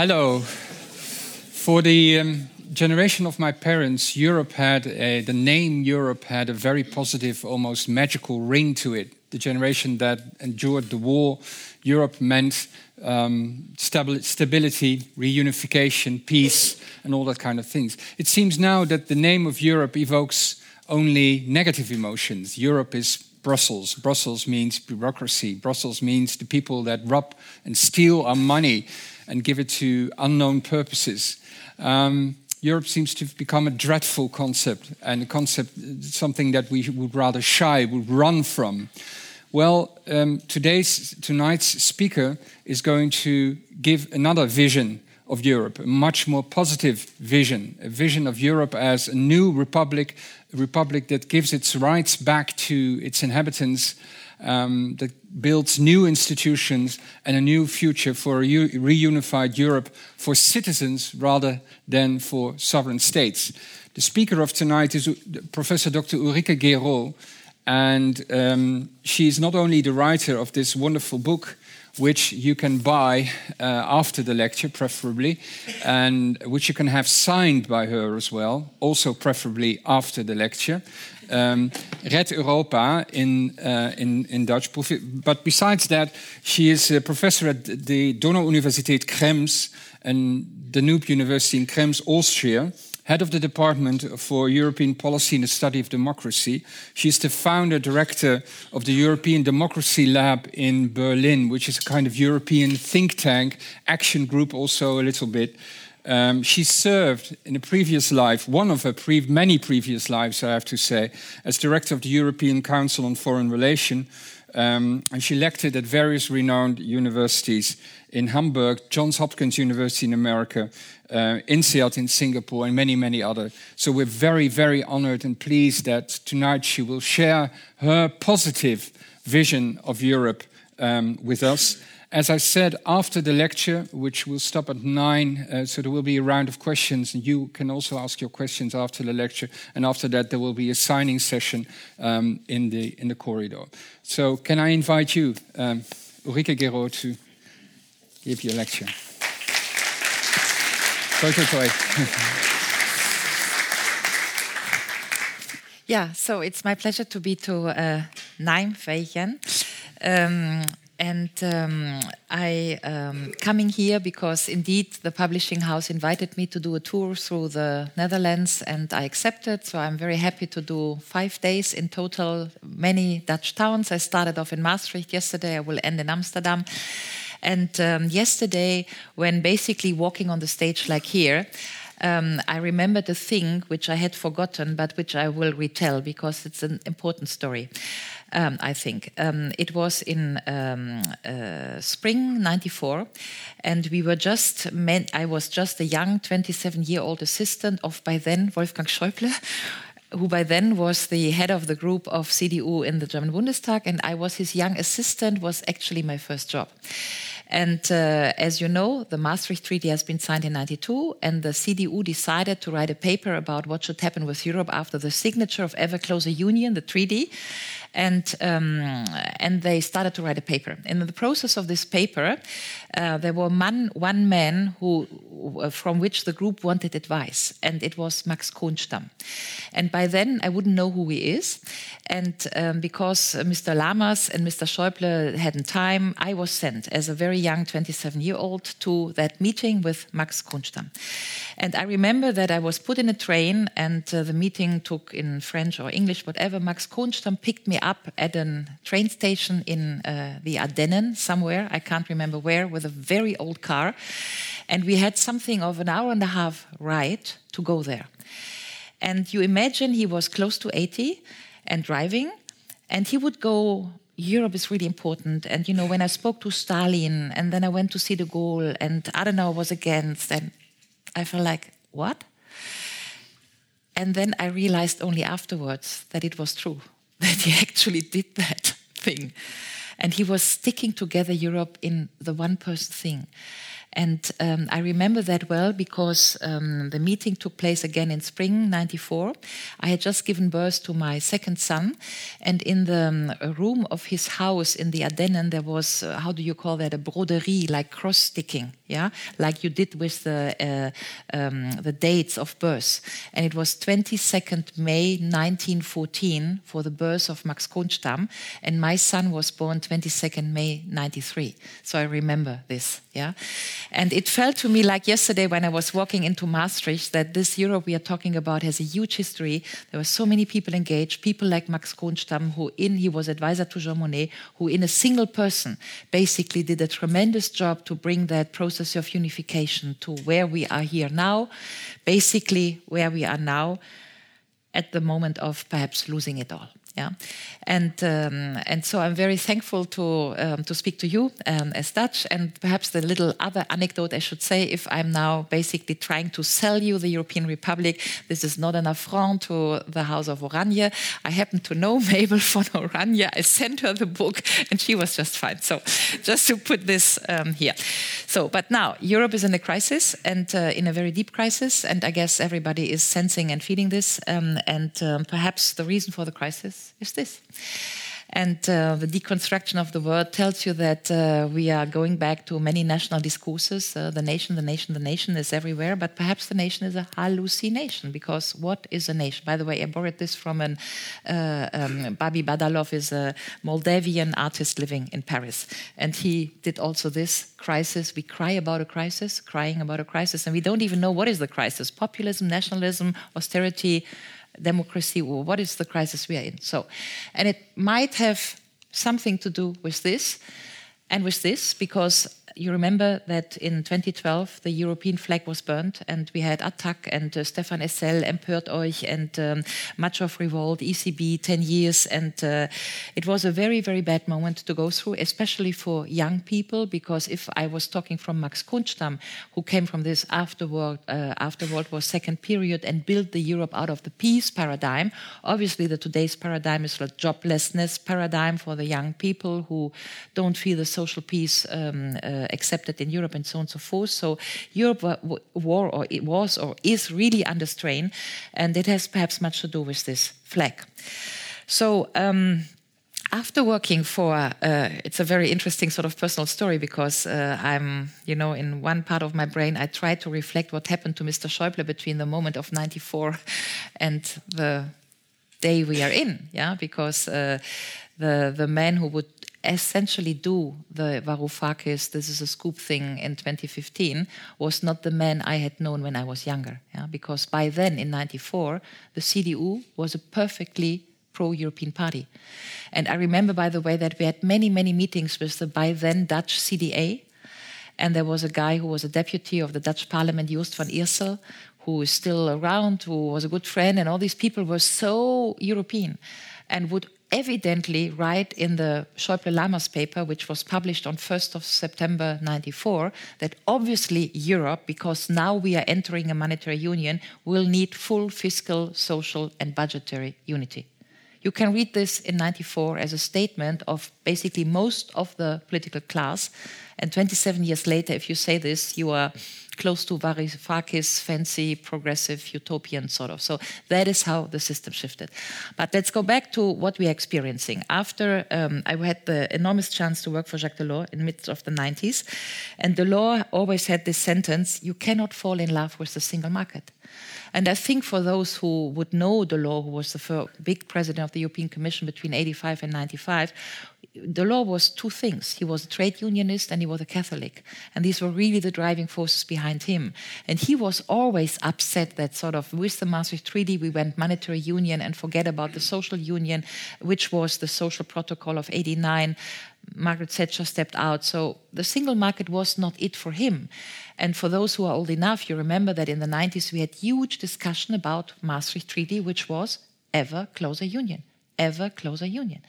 Hello. For the um, generation of my parents, Europe had a, the name Europe had a very positive, almost magical ring to it. The generation that endured the war, Europe meant um, stability, reunification, peace, and all that kind of things. It seems now that the name of Europe evokes only negative emotions. Europe is Brussels. Brussels means bureaucracy. Brussels means the people that rob and steal our money and give it to unknown purposes. Um, Europe seems to have become a dreadful concept and a concept, something that we would rather shy, would run from. Well, um, today's tonight's speaker is going to give another vision of Europe, a much more positive vision, a vision of Europe as a new republic, a republic that gives its rights back to its inhabitants, um, that builds new institutions and a new future for a reunified Europe for citizens rather than for sovereign states. The speaker of tonight is Professor Dr. Ulrike Guérot, and um, she is not only the writer of this wonderful book, which you can buy uh, after the lecture, preferably, and which you can have signed by her as well, also preferably after the lecture. Um, Red Europa in, uh, in, in Dutch. But besides that, she is a professor at the Donau-Universität Krems and Danube University in Krems, Austria head of the Department for European Policy and the Study of Democracy. She's the founder director of the European Democracy Lab in Berlin, which is a kind of European think tank, action group, also a little bit. Um, she served in a previous life, one of her pre many previous lives, I have to say, as director of the European Council on Foreign Relations. Um, and she lectured at various renowned universities in Hamburg, Johns Hopkins University in America, uh, INSEAD in Singapore, and many, many other. So we're very, very honored and pleased that tonight she will share her positive vision of Europe um, with us. As I said, after the lecture, which will stop at nine, uh, so there will be a round of questions, and you can also ask your questions after the lecture. And after that, there will be a signing session um, in the in the corridor. So, can I invite you, um, Ulrike Guérot, to give your lecture? Toi, toi, toi. yeah, so it's my pleasure to be to uh, Nijmegen. Um, and um, I um, coming here because indeed the publishing house invited me to do a tour through the Netherlands, and I accepted. So I'm very happy to do five days in total, many Dutch towns. I started off in Maastricht yesterday. I will end in Amsterdam. And um, yesterday, when basically walking on the stage like here, um, I remembered a thing which I had forgotten, but which I will retell because it's an important story. Um, I think um, it was in um, uh, spring '94, and we were just. I was just a young 27-year-old assistant of by then Wolfgang Schäuble who by then was the head of the group of CDU in the German Bundestag, and I was his young assistant, was actually my first job. And uh, as you know, the Maastricht Treaty has been signed in 92, and the CDU decided to write a paper about what should happen with Europe after the signature of ever closer union, the treaty and um, and they started to write a paper. In the process of this paper, uh, there were man, one man who, uh, from which the group wanted advice, and it was Max Kohnstamm. And by then, I wouldn't know who he is, and um, because Mr. Lamers and Mr. Schäuble hadn't time, I was sent as a very young 27-year-old to that meeting with Max Kohnstamm. And I remember that I was put in a train, and uh, the meeting took in French or English, whatever. Max Kohnstamm picked me up at a train station in uh, the Ardennen, somewhere, I can't remember where, with a very old car. And we had something of an hour and a half ride to go there. And you imagine he was close to 80 and driving, and he would go Europe is really important. And you know, when I spoke to Stalin, and then I went to see de Gaulle, and Adenauer was against, and I felt like, what? And then I realized only afterwards that it was true. that he actually did that thing. And he was sticking together Europe in the one person thing. And um, I remember that well because um, the meeting took place again in spring 94. I had just given birth to my second son. And in the um, room of his house in the Ardennen, there was, uh, how do you call that, a broderie, like cross sticking yeah, like you did with the uh, um, the dates of birth. And it was 22nd May 1914 for the birth of Max Kohnstamm, and my son was born 22nd May 93. So I remember this, yeah. And it felt to me like yesterday when I was walking into Maastricht that this Europe we are talking about has a huge history. There were so many people engaged, people like Max Kohnstamm, who in he was advisor to Jean Monnet, who in a single person basically did a tremendous job to bring that process process of unification to where we are here now, basically where we are now at the moment of perhaps losing it all. Yeah, and um, and so I'm very thankful to um, to speak to you um, as Dutch, and perhaps the little other anecdote I should say, if I'm now basically trying to sell you the European Republic, this is not an affront to the House of Oranje. I happen to know Mabel von Oranje. I sent her the book, and she was just fine. So, just to put this um, here. So, but now Europe is in a crisis, and uh, in a very deep crisis, and I guess everybody is sensing and feeling this, um, and um, perhaps the reason for the crisis is this. And uh, the deconstruction of the word tells you that uh, we are going back to many national discourses. Uh, the nation, the nation, the nation is everywhere, but perhaps the nation is a hallucination because what is a nation? By the way, I borrowed this from an uh, um, Babi Badalov is a Moldavian artist living in Paris, and he did also this crisis. We cry about a crisis, crying about a crisis, and we don't even know what is the crisis: populism, nationalism, austerity democracy or what is the crisis we are in. So, and it might have something to do with this and with this because you remember that in 2012 the European flag was burned and we had Attac and uh, Stéphane Hessel, Empört euch and um, of Revolt, ECB, 10 years. And uh, it was a very, very bad moment to go through, especially for young people, because if I was talking from Max Kohnstamm, who came from this after World, uh, after World War II period and built the Europe out of the peace paradigm, obviously the today's paradigm is a joblessness paradigm for the young people who don't feel the social peace um, uh, accepted in Europe and so on and so forth. So Europe war or it was or is really under strain, and it has perhaps much to do with this flag. So. Um, after working for, uh, it's a very interesting sort of personal story because uh, I'm, you know, in one part of my brain, I try to reflect what happened to Mr. Schäuble between the moment of 94 and the day we are in, yeah, because uh, the the man who would essentially do the Varoufakis, this is a scoop thing in 2015, was not the man I had known when I was younger. Yeah? Because by then, in 94, the CDU was a perfectly pro European party. And I remember, by the way, that we had many, many meetings with the by then Dutch CDA. And there was a guy who was a deputy of the Dutch parliament, Joost van Eersel, who is still around, who was a good friend. And all these people were so European and would evidently write in the Schäuble Lamers paper, which was published on 1st of September 94, that obviously Europe, because now we are entering a monetary union, will need full fiscal, social, and budgetary unity. You can read this in 94 as a statement of basically most of the political class. And 27 years later, if you say this, you are close to Varoufakis, fancy, progressive, utopian sort of. So that is how the system shifted. But let's go back to what we are experiencing. After um, I had the enormous chance to work for Jacques Delors in the midst of the 90s, and Delors always had this sentence: "You cannot fall in love with the single market." And I think for those who would know Delors, who was the big president of the European Commission between 85 and 95, Delors was two things. He was a trade unionist and he was a Catholic. And these were really the driving forces behind him. And he was always upset that sort of with the Maastricht Treaty we went monetary union and forget about the social union, which was the social protocol of 89. Margaret Thatcher stepped out. So the single market was not it for him. And for those who are old enough, you remember that in the 90s we had huge discussion about Maastricht Treaty, which was ever closer union ever closer union.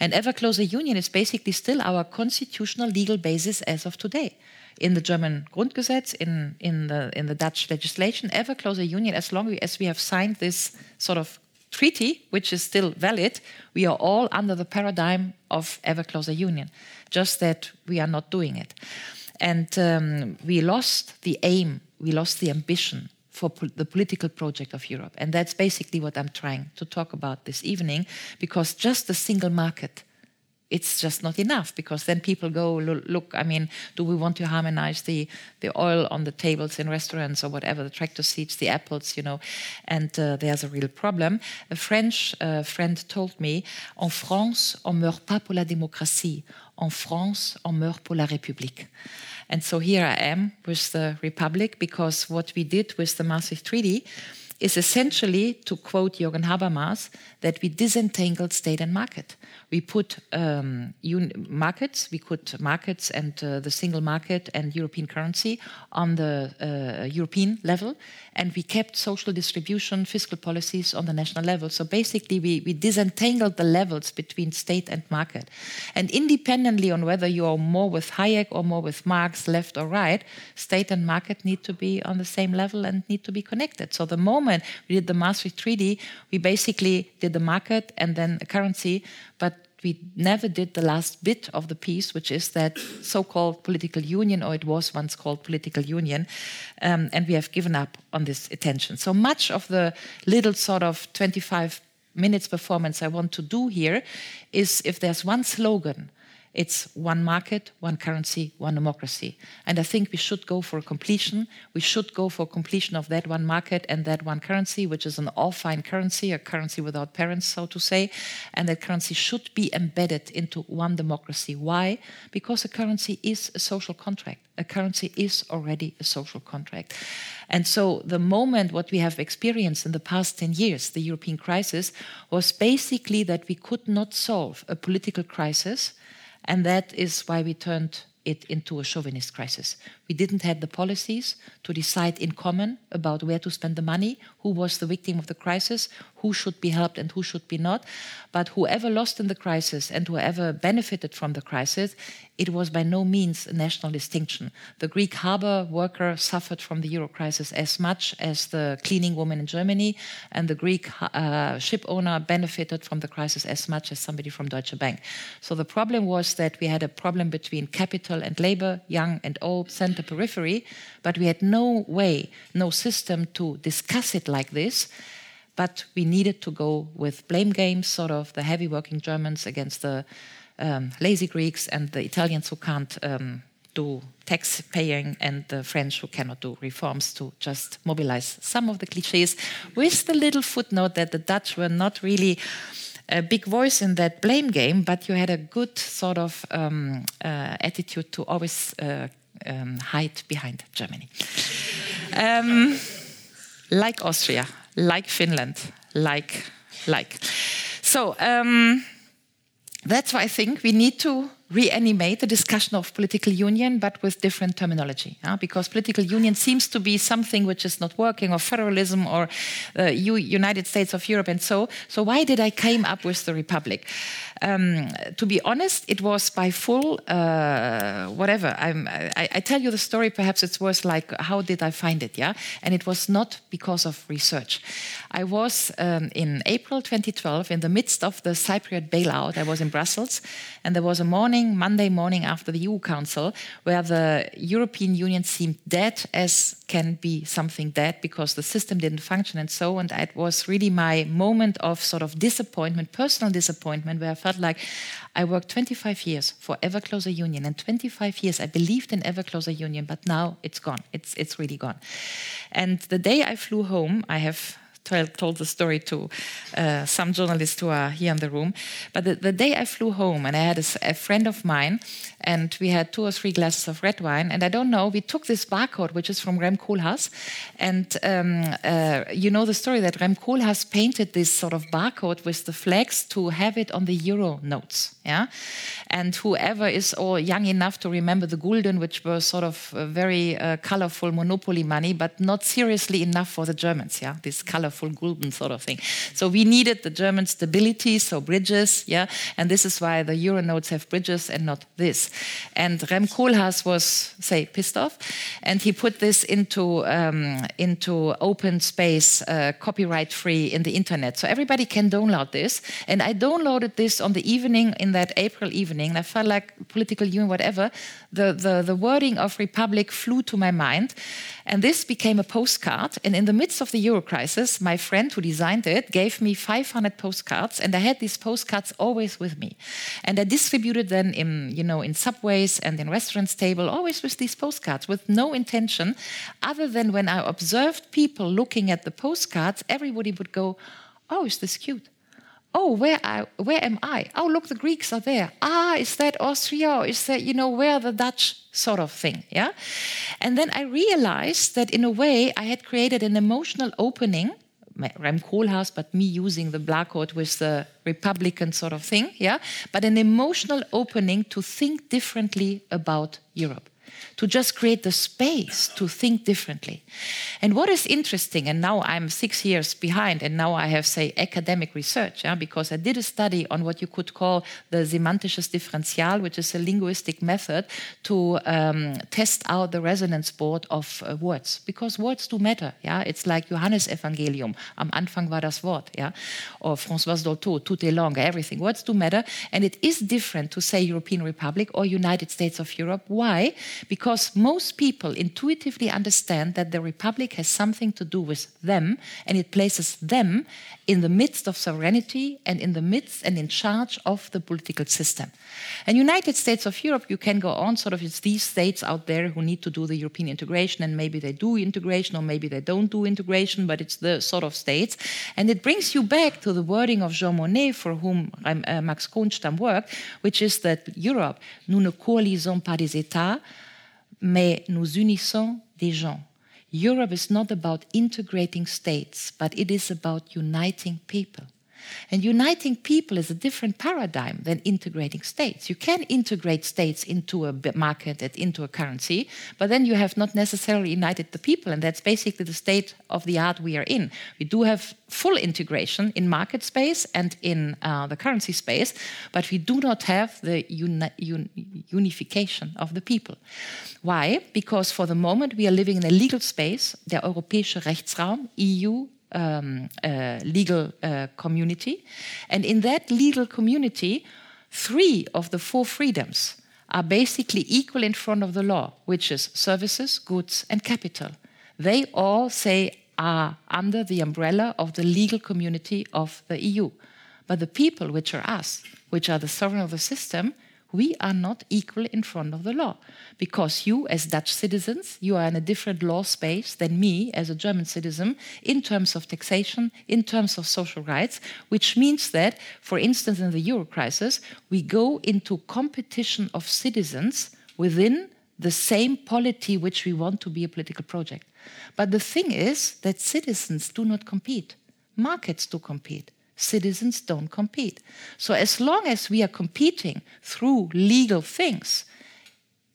And ever closer union is basically still our constitutional legal basis as of today. In the German Grundgesetz, in, in, the, in the Dutch legislation, ever closer union, as long as we have signed this sort of treaty, which is still valid, we are all under the paradigm of ever closer union, just that we are not doing it. And um, we lost the aim, we lost the ambition for po the political project of Europe. And that's basically what I'm trying to talk about this evening, because just the single market it's just not enough because then people go look i mean do we want to harmonize the the oil on the tables in restaurants or whatever the tractor seats the apples you know? And uh, there's a real problem. A french uh, friend told me en france on meurt pas pour la démocratie. En france on meurt pour la république. And so here i am with the republic because what we did with the maastricht treaty is essentially, to quote Jürgen Habermas, that we disentangled state and market. We put um, markets, we put markets and uh, the single market and European currency on the uh, European level, and we kept social distribution, fiscal policies on the national level. So basically, we, we disentangled the levels between state and market. And independently on whether you are more with Hayek or more with Marx, left or right, state and market need to be on the same level and need to be connected. So the moment we did the Maastricht Treaty, we basically did the market and then a currency, we never did the last bit of the piece, which is that so called political union, or it was once called political union, um, and we have given up on this attention. So much of the little sort of 25 minutes performance I want to do here is if there's one slogan it's one market, one currency, one democracy. And I think we should go for completion. We should go for completion of that one market and that one currency, which is an all fine currency, a currency without parents, so to say. And that currency should be embedded into one democracy. Why? Because a currency is a social contract. A currency is already a social contract. And so the moment what we have experienced in the past 10 years, the European crisis, was basically that we could not solve a political crisis and that is why we turned it into a chauvinist crisis. We didn't have the policies to decide in common about where to spend the money, who was the victim of the crisis, who should be helped and who should be not. But whoever lost in the crisis and whoever benefited from the crisis, it was by no means a national distinction. The Greek harbor worker suffered from the euro crisis as much as the cleaning woman in Germany, and the Greek uh, ship owner benefited from the crisis as much as somebody from Deutsche Bank. So the problem was that we had a problem between capital and labor, young and old, center periphery, but we had no way, no system to discuss it like this. But we needed to go with blame games, sort of the heavy working Germans against the um, lazy Greeks and the Italians who can't um, do tax paying and the French who cannot do reforms to just mobilize some of the cliches with the little footnote that the Dutch were not really a big voice in that blame game, but you had a good sort of um, uh, attitude to always uh, um, hide behind Germany. Um, like Austria, like Finland, like, like. So, um, that's why I think we need to reanimate the discussion of political union, but with different terminology. Yeah? Because political union seems to be something which is not working, or federalism, or uh, United States of Europe, and so. So why did I came up with the republic? Um, to be honest, it was by full uh, whatever. I, I tell you the story. Perhaps it's worth like how did I find it? Yeah, and it was not because of research. I was um, in April 2012 in the midst of the Cypriot bailout. I was in Brussels, and there was a morning, Monday morning after the EU Council, where the European Union seemed dead as can be something dead because the system didn't function and so. And it was really my moment of sort of disappointment, personal disappointment, where I felt like I worked 25 years for ever closer union, and 25 years I believed in ever closer union, but now it's gone. It's it's really gone. And the day I flew home, I have told the story to uh, some journalists who are here in the room. But the, the day I flew home, and I had a, a, friend of mine, and we had two or three glasses of red wine, and I don't know, we took this barcode, which is from Rem Koolhaas, and um, uh, you know the story that Rem Koolhaas painted this sort of barcode with the flags to have it on the euro notes, yeah. And whoever is all young enough to remember the gulden, which were sort of very uh, colorful monopoly money, but not seriously enough for the Germans, yeah. This colorful gulden sort of thing. So we needed the German stability, so bridges, yeah. And this is why the euro notes have bridges and not this. And Rem Koolhaas was, say, pissed off, and he put this into um, into open space, uh, copyright free in the internet, so everybody can download this. And I downloaded this on the evening in that April evening. And I felt like political union, whatever. The the the wording of republic flew to my mind, And this became a postcard. And in the midst of the euro crisis, my friend who designed it gave me 500 postcards, and I had these postcards always with me. And I distributed them in, you know, in subways and in restaurants table, always with these postcards, with no intention, other than when I observed people looking at the postcards, everybody would go, "Oh, is this cute?" oh, where, I, where am I? Oh, look, the Greeks are there. Ah, is that Austria? or Is that, you know, where the Dutch sort of thing? Yeah. And then I realized that in a way I had created an emotional opening. Rem Koolhaas, but me using the barcode with the Republican sort of thing, yeah, but an emotional opening to think differently about Europe to just create the space to think differently. And what is interesting, and now I'm six years behind, and now I have, say, academic research, yeah, because I did a study on what you could call the semantisches Differential, which is a linguistic method to um, test out the resonance board of uh, words, because words do matter. Yeah, it's like Johannes Evangelium. Am Anfang war das Wort. Yeah, or François Dolto, tout est langue, everything. Words do matter, and it is different to say European Republic or United States of Europe. Why? Because most people intuitively understand that the republic has something to do with them and it places them in the midst of sovereignty and in the midst and in charge of the political system. And United States of Europe, you can go on sort of it's these states out there who need to do the European integration and maybe they do integration or maybe they don't do integration, but it's the sort of states. And it brings you back to the wording of Jean Monnet, for whom uh, Max Kohnstamm worked, which is that Europe, nous ne coalisons pas des États, mais nous unissons des gens. Europe is not about integrating states, but it is about uniting people. And uniting people is a different paradigm than integrating states. You can integrate states into a market and into a currency, but then you have not necessarily united the people. And that's basically the state of the art we are in. We do have full integration in market space and in uh, the currency space, but we do not have the uni un unification of the people. Why? Because for the moment we are living in a legal space, der europäische Rechtsraum, EU, um, uh, legal uh, community. And in that legal community, three of the four freedoms are basically equal in front of the law, which is services, goods, and capital. They all say are under the umbrella of the legal community of the EU. But the people, which are us, which are the sovereign of the system, we are not equal in front of the law. Because you as dutch citizens you are in a different law space than me as a german citizen in terms of taxation in terms of social rights which means that for instance in the euro crisis we go into competition of citizens within the same polity which we want to be a political project. But the thing is that citizens do not compete markets do compete citizens don't compete. So, as long as we are competing through legal things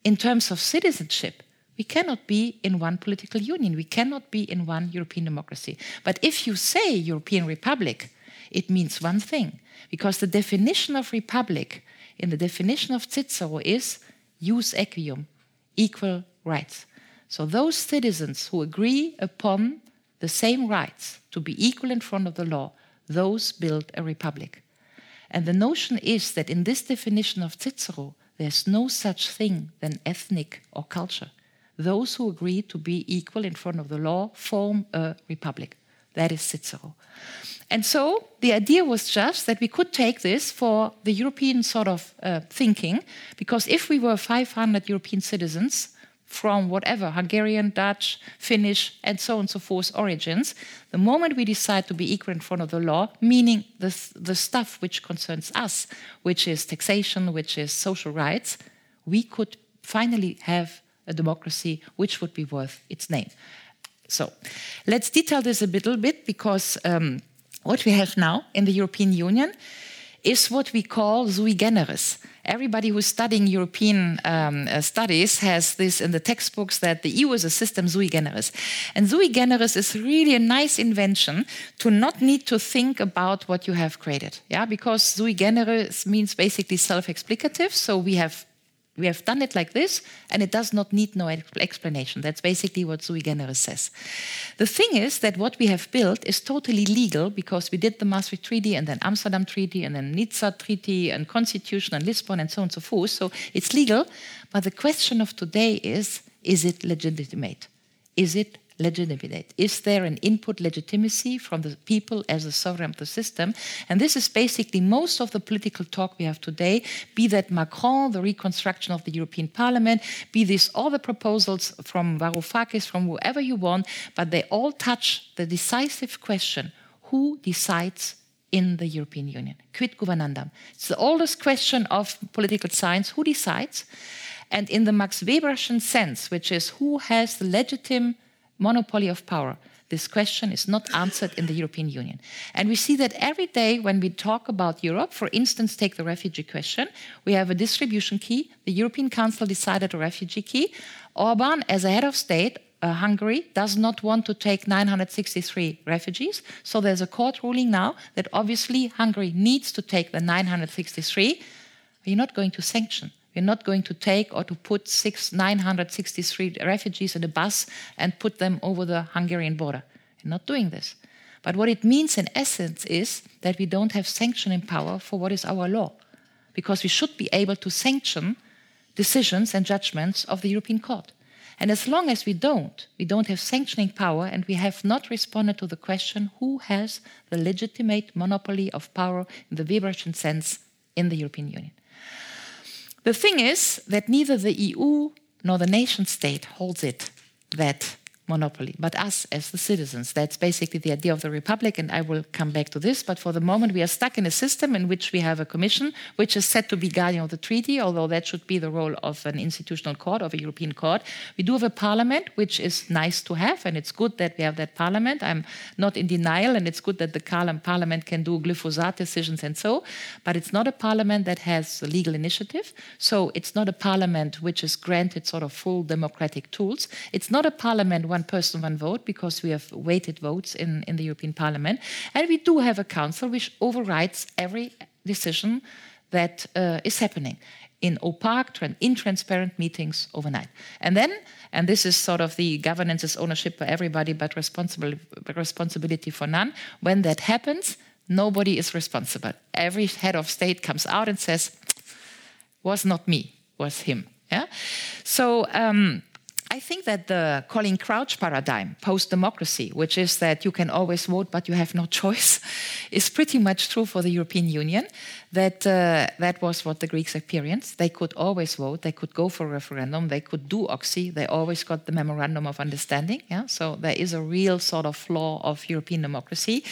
in terms of citizenship, we cannot be in one political union. We cannot be in one European democracy. But if you say European Republic, it means one thing, because the definition of republic in the definition of Cicero is jus equium, equal rights. So those citizens who agree upon the same rights to be equal in front of the law those build a republic. And the notion is that in this definition of Cicero, there's no such thing than ethnic or culture. Those who agree to be equal in front of the law form a republic. That is Cicero. And so the idea was just that we could take this for the European sort of uh, thinking, because if we were 500 European citizens, from whatever Hungarian, Dutch, Finnish, and so on and so forth origins, the moment we decide to be equal in front of the law, meaning the, the stuff which concerns us, which is taxation, which is social rights, we could finally have a democracy which would be worth its name. So let's detail this a little bit because um, what we have now in the European Union is what we call sui generis. Everybody who's studying European um, uh, studies has this in the textbooks that the EU is a system sui generis. And sui generis is really a nice invention to not need to think about what you have created. Yeah, because sui generis means basically self explicative. So we have we have done it like this, and it does not need no explanation. That's basically what sui generis says. The thing is that what we have built is totally legal because we did the Maastricht Treaty and then Amsterdam Treaty and then Nizza Treaty and Constitution and Lisbon and so on and so forth. So it's legal. But the question of today is is it legitimate? is it legitimate? Is there an input legitimacy from the people as a sovereign of the system? And this is basically most of the political talk we have today, be that Macron, the reconstruction of the European Parliament, be this all the proposals from Varoufakis, from whoever you want, but they all touch the decisive question who decides in the European Union? Quid governandum? It's the oldest question of political science who decides? And in the Max Weberschen sense, which is who has the legitimate monopoly of power, this question is not answered in the European Union. And we see that every day when we talk about Europe, for instance, take the refugee question, we have a distribution key. The European Council decided a refugee key. Orban, as a head of state, uh, Hungary does not want to take 963 refugees. So there's a court ruling now that obviously Hungary needs to take the 963. We're not going to sanction. We're not going to take or to put six, 963 refugees in a bus and put them over the Hungarian border. We're not doing this. But what it means in essence is that we don't have sanctioning power for what is our law. Because we should be able to sanction decisions and judgments of the European Court. And as long as we don't, we don't have sanctioning power and we have not responded to the question who has the legitimate monopoly of power in the Weberschen sense in the European Union. The thing is that neither the EU nor the nation state holds it, that monopoly, but us as the citizens. That's basically the idea of the republic, and I will come back to this. But for the moment, we are stuck in a system in which we have a commission, which is said to be guardian of the treaty, although that should be the role of an institutional court, of a European court. We do have a parliament, which is nice to have, and it's good that we have that parliament. I'm not in denial, and it's good that the parliament can do glyphosate decisions and so, but it's not a parliament that has legal initiative. So it's not a parliament which is granted sort of full democratic tools. It's not a parliament one person, one vote, because we have weighted votes in, in the European Parliament. And we do have a council which overrides every decision that uh, is happening in opaque, and intransparent meetings overnight. And then, and this is sort of the governance is ownership for everybody, but responsible, responsibility for none. When that happens, nobody is responsible. Every head of state comes out and says, "Was not me, was him." Yeah. So. Um, I think that the Colin Crouch paradigm, post democracy, which is that you can always vote but you have no choice, is pretty much true for the European Union. That, uh, that was what the Greeks experienced. They could always vote, they could go for a referendum, they could do Oxy, they always got the memorandum of understanding. Yeah? So there is a real sort of flaw of European democracy.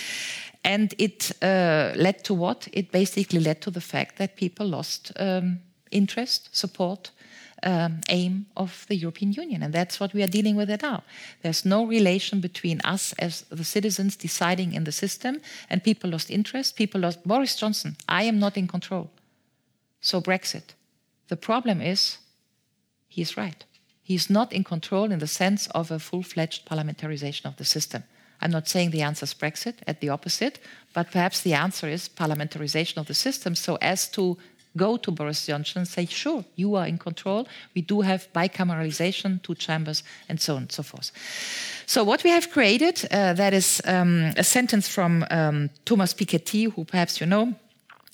And it uh, led to what? It basically led to the fact that people lost um, interest, support, um, aim of the European Union. And that's what we are dealing with it now. There's no relation between us as the citizens deciding in the system and people lost interest. People lost Boris Johnson. I am not in control. So Brexit. The problem is he's right. He's not in control in the sense of a full fledged parliamentarization of the system. I'm not saying the answer is Brexit, at the opposite, but perhaps the answer is parliamentarization of the system so as to go to Boris Johnson and say, sure, you are in control. We do have bicameralization, two chambers, and so on and so forth. So, what we have created, uh, that is um, a sentence from um, Thomas Piketty, who perhaps you know,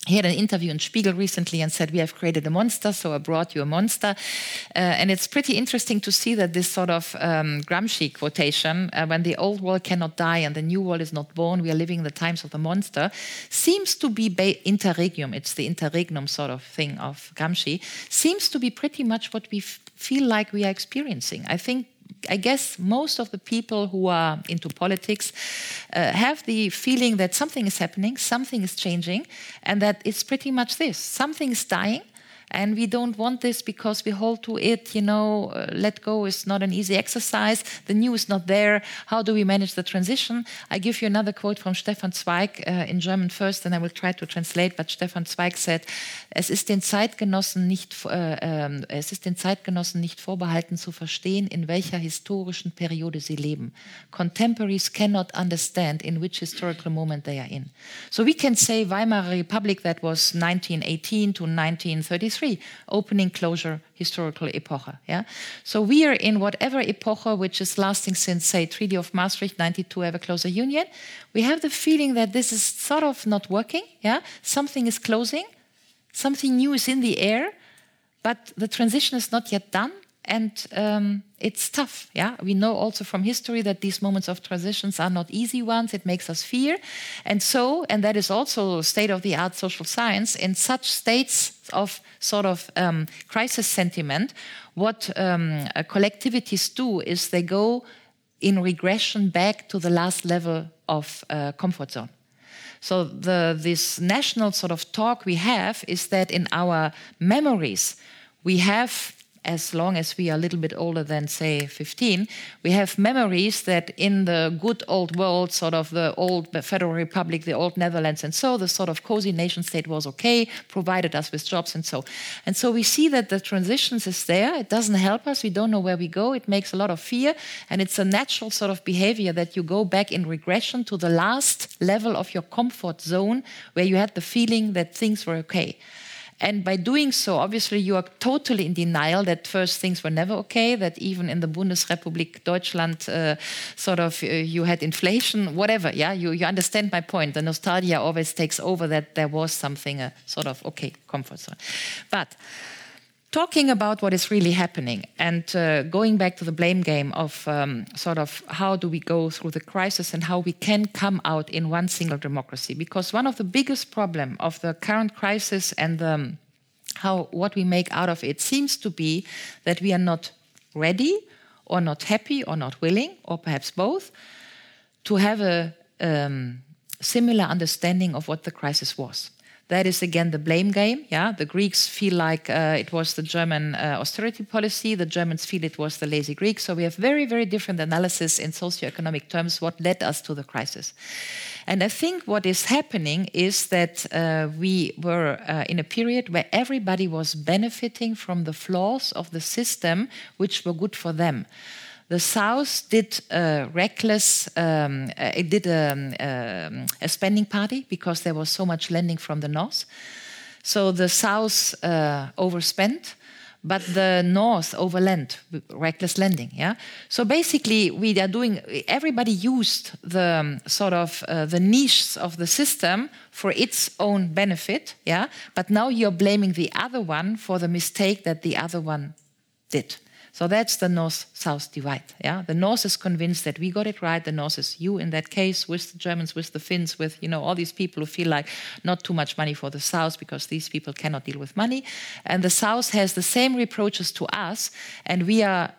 he had an interview in Spiegel recently and said, We have created a monster, so I brought you a monster. Uh, and it's pretty interesting to see that this sort of um, Gramsci quotation, uh, when the old world cannot die and the new world is not born, we are living in the times of the monster, seems to be interregnum. It's the interregnum sort of thing of Gramsci, seems to be pretty much what we feel like we are experiencing. I think I guess most of the people who are into politics uh, have the feeling that something is happening, something is changing, and that it's pretty much this. Something is dying, and we don't want this because we hold to it. You know, uh, let go is not an easy exercise. The new is not there. How do we manage the transition? I give you another quote from Stefan Zweig uh, in German first, and I will try to translate. But Stefan Zweig said, es ist den Zeitgenossen nicht, äh, äh, es ist den Zeitgenossen nicht vorbehalten zu verstehen, in welcher historischen Periode sie leben. Contemporaries cannot understand in which historical moment they are in. So we can say Weimar Republic that was 1918 to 1933 opening closure historical epoche yeah? So we are in whatever epoche which is lasting since say treaty of maastricht 92 ever closer union. We have the feeling that this is sort of not working yeah? Something is closing something new is in the air but the transition is not yet done and um, it's tough. Yeah, we know also from history that these moments of transitions are not easy ones. It makes us fear, and so, and that is also state of the art social science. In such states of sort of um, crisis sentiment, what um, uh, collectivities do is they go in regression back to the last level of uh, comfort zone. So the, this national sort of talk we have is that in our memories we have as long as we are a little bit older than, say, 15, we have memories that in the good old world, sort of the old Federal Republic, the old Netherlands, and so the sort of cozy nation state was okay, provided us with jobs and so. And so we see that the transitions is there. It doesn't help us. We don't know where we go. It makes a lot of fear. And it's a natural sort of behavior that you go back in regression to the last level of your comfort zone where you had the feeling that things were okay. And by doing so, obviously, you are totally in denial that first things were never okay, that even in the Bundesrepublik Deutschland, uh, sort of, uh, you had inflation, whatever. Yeah, you, you understand my point. The nostalgia always takes over that there was something, a sort of, okay, comfort zone. But talking about what is really happening and uh, going back to the blame game of um, sort of how do we go through the crisis and how we can come out in one single democracy. Because one of the biggest problem of the current crisis and um, how what we make out of it seems to be that we are not ready or not happy or not willing or perhaps both to have a um, similar understanding of what the crisis was that is again the blame game. Yeah, the Greeks feel like uh, it was the German uh, austerity policy. The Germans feel it was the lazy Greeks. So we have very, very different analysis in socioeconomic terms what led us to the crisis. And I think what is happening is that uh, we were uh, in a period where everybody was benefiting from the flaws of the system, which were good for them. The South did a reckless, um, uh, it did a, um, a, spending party because there was so much lending from the North. So the South uh, overspent, but the North overlent, reckless lending. Yeah. So basically, we are doing. Everybody used the um, sort of uh, the niches of the system for its own benefit. Yeah. But now you're blaming the other one for the mistake that the other one did. So that's the north-south divide. Yeah, the north is convinced that we got it right. The north is you in that case, with the Germans, with the Finns, with you know all these people who feel like not too much money for the south because these people cannot deal with money, and the south has the same reproaches to us, and we are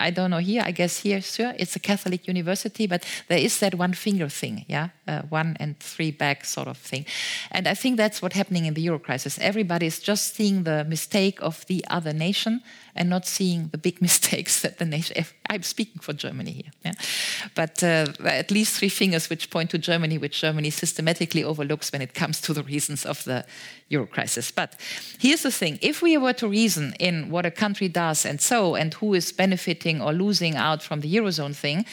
I don't know here, I guess here, sir, it's a Catholic university, but there is that one finger thing, yeah, uh, one and three back sort of thing. And I think that's what's happening in the Euro crisis. Everybody is just seeing the mistake of the other nation and not seeing the big mistakes that the nation. I'm speaking for Germany here, yeah? but uh, at least three fingers which point to Germany, which Germany systematically overlooks when it comes to the reasons of the euro crisis. But here's the thing: if we were to reason in what a country does and so, and who is benefiting or losing out from the eurozone thing,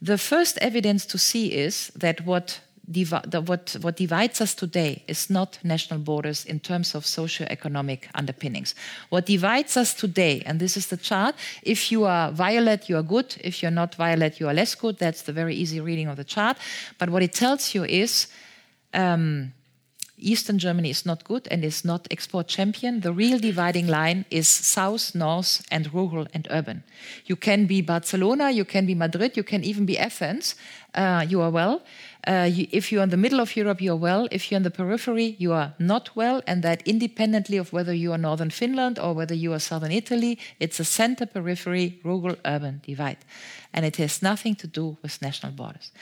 the first evidence to see is that what what, what divides us today is not national borders in terms of socio-economic underpinnings. What divides us today, and this is the chart, if you are violet, you are good. If you're not violet, you are less good. That's the very easy reading of the chart. But what it tells you is um, Eastern Germany is not good and is not export champion. The real dividing line is south, north, and rural and urban. You can be Barcelona, you can be Madrid, you can even be Athens. Uh, you are well. Uh, you, if you're in the middle of Europe, you're well. If you're in the periphery, you are not well. And that independently of whether you are northern Finland or whether you are southern Italy, it's a center periphery rural urban divide. And it has nothing to do with national borders.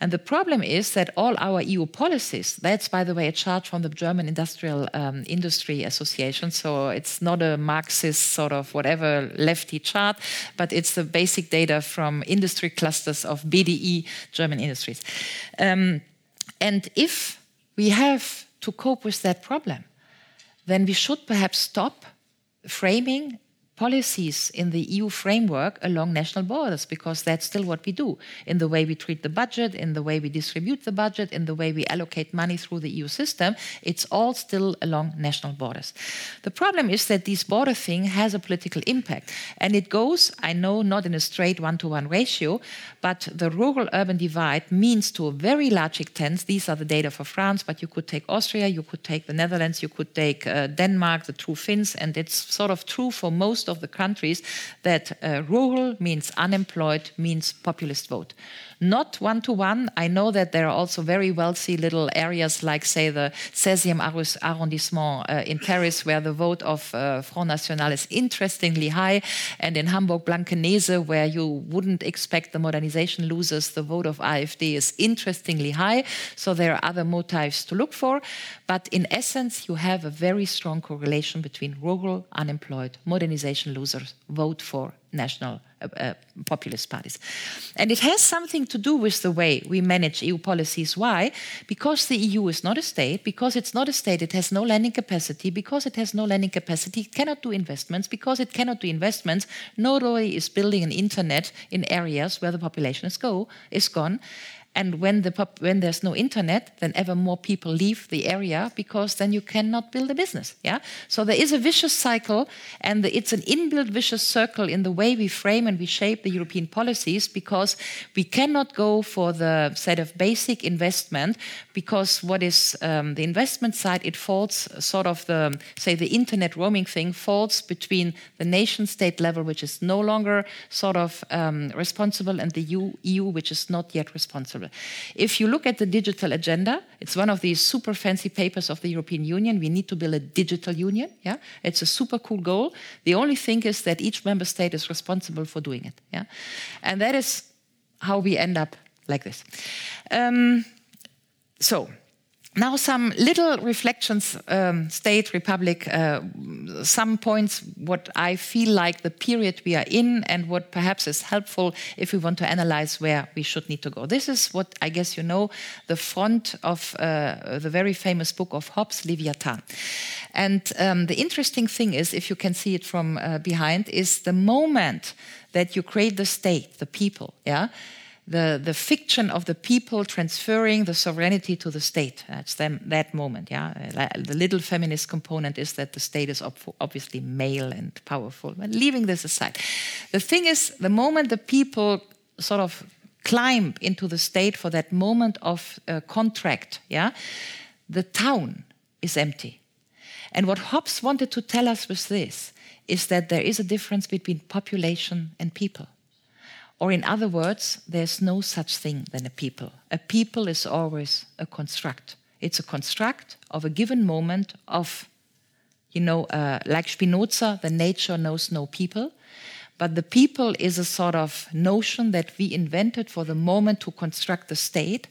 And the problem is that all our EU policies, that's by the way a chart from the German Industrial um, Industry Association, so it's not a Marxist sort of whatever lefty chart, but it's the basic data from industry clusters of BDI German industries. Um, and if we have to cope with that problem, then we should perhaps stop framing policies in the EU framework along national borders, because that's still what we do in the way we treat the budget, in the way we distribute the budget, in the way we allocate money through the EU system. It's all still along national borders. The problem is that this border thing has a political impact, and it goes, I know, not in a straight one to one ratio, but the rural urban divide means to a very large extent, these are the data for France, but you could take Austria, you could take the Netherlands, you could take uh, Denmark, the true Finns, and it's sort of true for most of the countries that uh, rural means unemployed, means populist vote. Not one to one. I know that there are also very wealthy little areas like, say, the 16e arrondissement uh, in Paris, where the vote of uh, Front National is interestingly high, and in Hamburg, Blankenese, where you wouldn't expect the modernization losers, the vote of AfD is interestingly high. So there are other motives to look for. But in essence, you have a very strong correlation between rural, unemployed, modernization losers vote for national uh, uh, populist parties. And it has something to do with the way we manage EU policies. Why? Because the EU is not a state, because it's not a state, it has no lending capacity, because it has no lending capacity, it cannot do investments, because it cannot do investments, nobody is building an internet in areas where the population is, go, is gone. And when, the when there's no internet, then ever more people leave the area because then you cannot build a business. Yeah. So there is a vicious cycle, and it's an inbuilt vicious circle in the way we frame and we shape the European policies because we cannot go for the set of basic investment because what is um, the investment side it falls sort of the say the internet roaming thing falls between the nation state level which is no longer sort of um, responsible and the EU, EU which is not yet responsible. If you look at the digital agenda, it's one of these super fancy papers of the European Union. We need to build a digital union. Yeah, it's a super cool goal. The only thing is that each member state is responsible for doing it. Yeah, and that is how we end up like this. Um, so now, some little reflections, um, state, republic, uh, some points, what I feel like the period we are in, and what perhaps is helpful if we want to analyze where we should need to go. This is what I guess you know the front of uh, the very famous book of Hobbes, Leviathan. And um, the interesting thing is, if you can see it from uh, behind, is the moment that you create the state, the people, yeah the, the fiction of the people transferring the sovereignty to the state. That's them, that moment. Yeah, the little feminist component is that the state is obviously male and powerful. But leaving this aside, the thing is, the moment the people sort of climb into the state for that moment of uh, contract, yeah, the town is empty. And what Hobbes wanted to tell us with this is that there is a difference between population and people. Or, in other words, there's no such thing than a people. A people is always a construct. It's a construct of a given moment of, you know, uh, like Spinoza, the nature knows no people. But the people is a sort of notion that we invented for the moment to construct the state.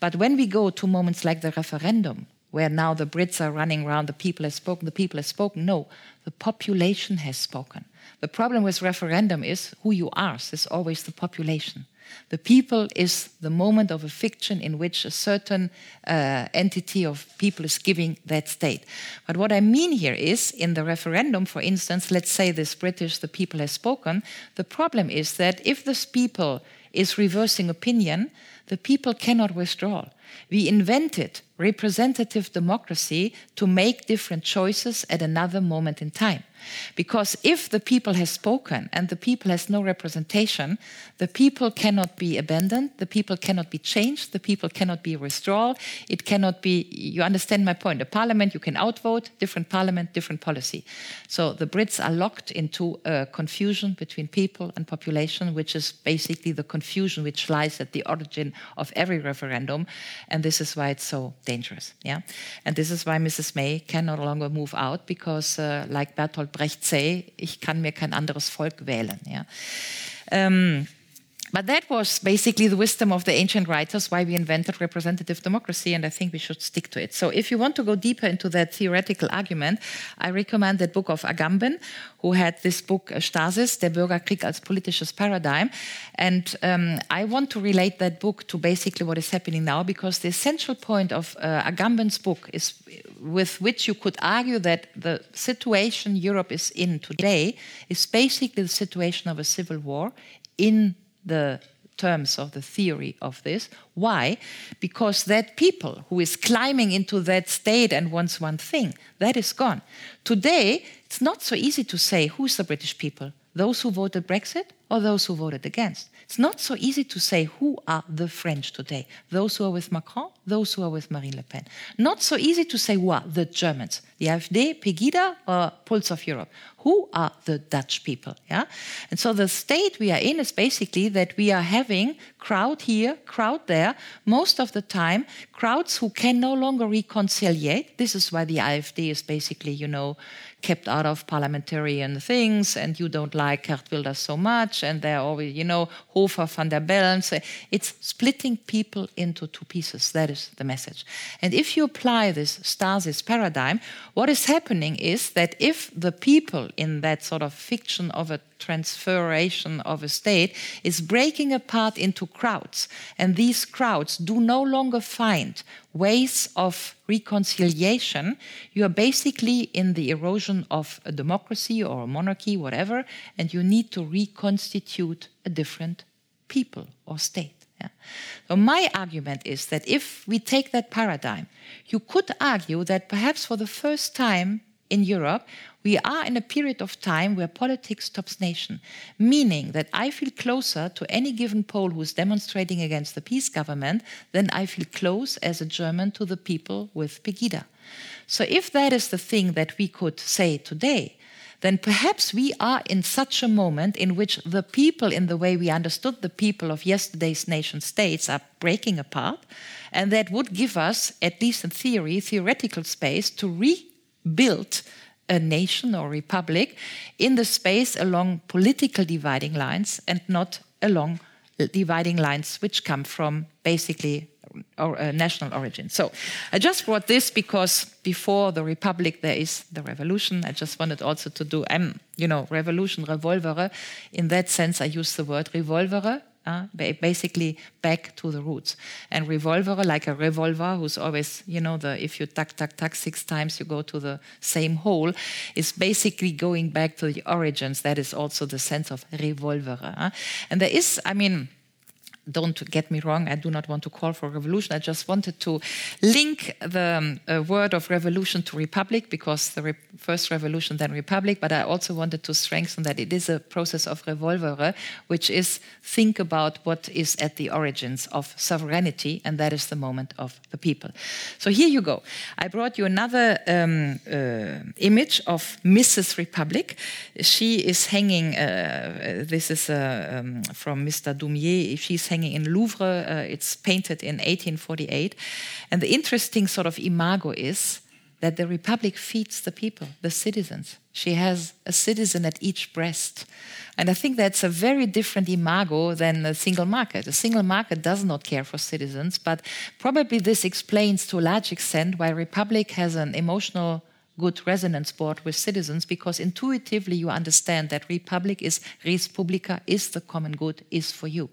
But when we go to moments like the referendum, where now the Brits are running around, the people have spoken, the people have spoken, no, the population has spoken. The problem with referendum is who you ask is always the population. The people is the moment of a fiction in which a certain uh, entity of people is giving that state. But what I mean here is, in the referendum, for instance, let's say this British, the people has spoken, the problem is that if this people is reversing opinion, the people cannot withdraw. We invented representative democracy to make different choices at another moment in time. Because if the people has spoken and the people has no representation, the people cannot be abandoned, the people cannot be changed, the people cannot be withdrawn. It cannot be, you understand my point. A parliament, you can outvote, different parliament, different policy. So the Brits are locked into a confusion between people and population, which is basically the confusion which lies at the origin of every referendum. And this is why it's so dangerous. Yeah? And this is why Mrs. May can no longer move out because, uh, like Bertolt Brecht say, ich kann mir kein anderes Volk wählen. Ja. Um, but that was basically the wisdom of the ancient writers, why we invented representative democracy, and I think we should stick to it. So, if you want to go deeper into that theoretical argument, I recommend that book of Agamben, who had this book, uh, Stasis, Der Bürgerkrieg als politisches Paradigm. And um, I want to relate that book to basically what is happening now, because the essential point of uh, Agamben's book is with which you could argue that the situation Europe is in today is basically the situation of a civil war in the terms of the theory of this. Why? Because that people who is climbing into that state and wants one thing, that is gone. Today, it's not so easy to say who's the British people, those who voted Brexit or those who voted against. It's not so easy to say who are the French today, those who are with Macron those who are with Marine Le Pen. Not so easy to say, well, the Germans, the AfD, Pegida, or Pulse of Europe. Who are the Dutch people? Yeah, and so the state we are in is basically that we are having crowd here, crowd there, most of the time crowds who can no longer reconciliate. This is why the AfD is basically, you know, kept out of parliamentarian things, and you don't like Geert Wilders so much, and they're always, you know, Hofer van der Bellen. So it's splitting people into two pieces. That is the message. And if you apply this stasis paradigm, what is happening is that if the people in that sort of fiction of a transferation of a state is breaking apart into crowds, and these crowds do no longer find ways of reconciliation, you are basically in the erosion of a democracy or a monarchy, whatever, and you need to reconstitute a different people or state. So my argument is that if we take that paradigm, you could argue that perhaps for the first time in Europe, we are in a period of time where politics tops nation, meaning that I feel closer to any given Pole who is demonstrating against the PiS government than I feel close as a German to the people with Pegida. So if that is the thing that we could say today, then perhaps we are in such a moment in which the people, in the way we understood the people of yesterday's nation states, are breaking apart. And that would give us, at least in theory, theoretical space to rebuild a nation or republic in the space along political dividing lines and not along dividing lines which come from basically or, uh, national origin. So I just brought this because before the republic there is the revolution. I just wanted also to do, um, you know, revolution, revolvere. In that sense, I use the word revolvere uh, basically back to the roots. And revolver, like a revolver, who's always, you know, the if you tuck, tuck, tuck six times, you go to the same hole, is basically going back to the origins. That is also the sense of revolver. Uh? And there is, I mean, don't get me wrong, I do not want to call for revolution. I just wanted to link the um, uh, word of revolution to republic because the re first revolution, then republic. But I also wanted to strengthen that it is a process of revolvere, which is think about what is at the origins of sovereignty, and that is the moment of the people. So here you go. I brought you another um, uh, image of Mrs. Republic. She is hanging, uh, this is uh, um, from Mr. Daumier. She's hanging in Louvre. Uh, it's painted in 1848. And the interesting sort of imago is that the Republic feeds the people, the citizens. She has a citizen at each breast. And I think that's a very different imago than a single market. A single market does not care for citizens, but probably this explains to a large extent why Republic has an emotional good resonance board with citizens because intuitively you understand that republic is res publica is the common good is for you.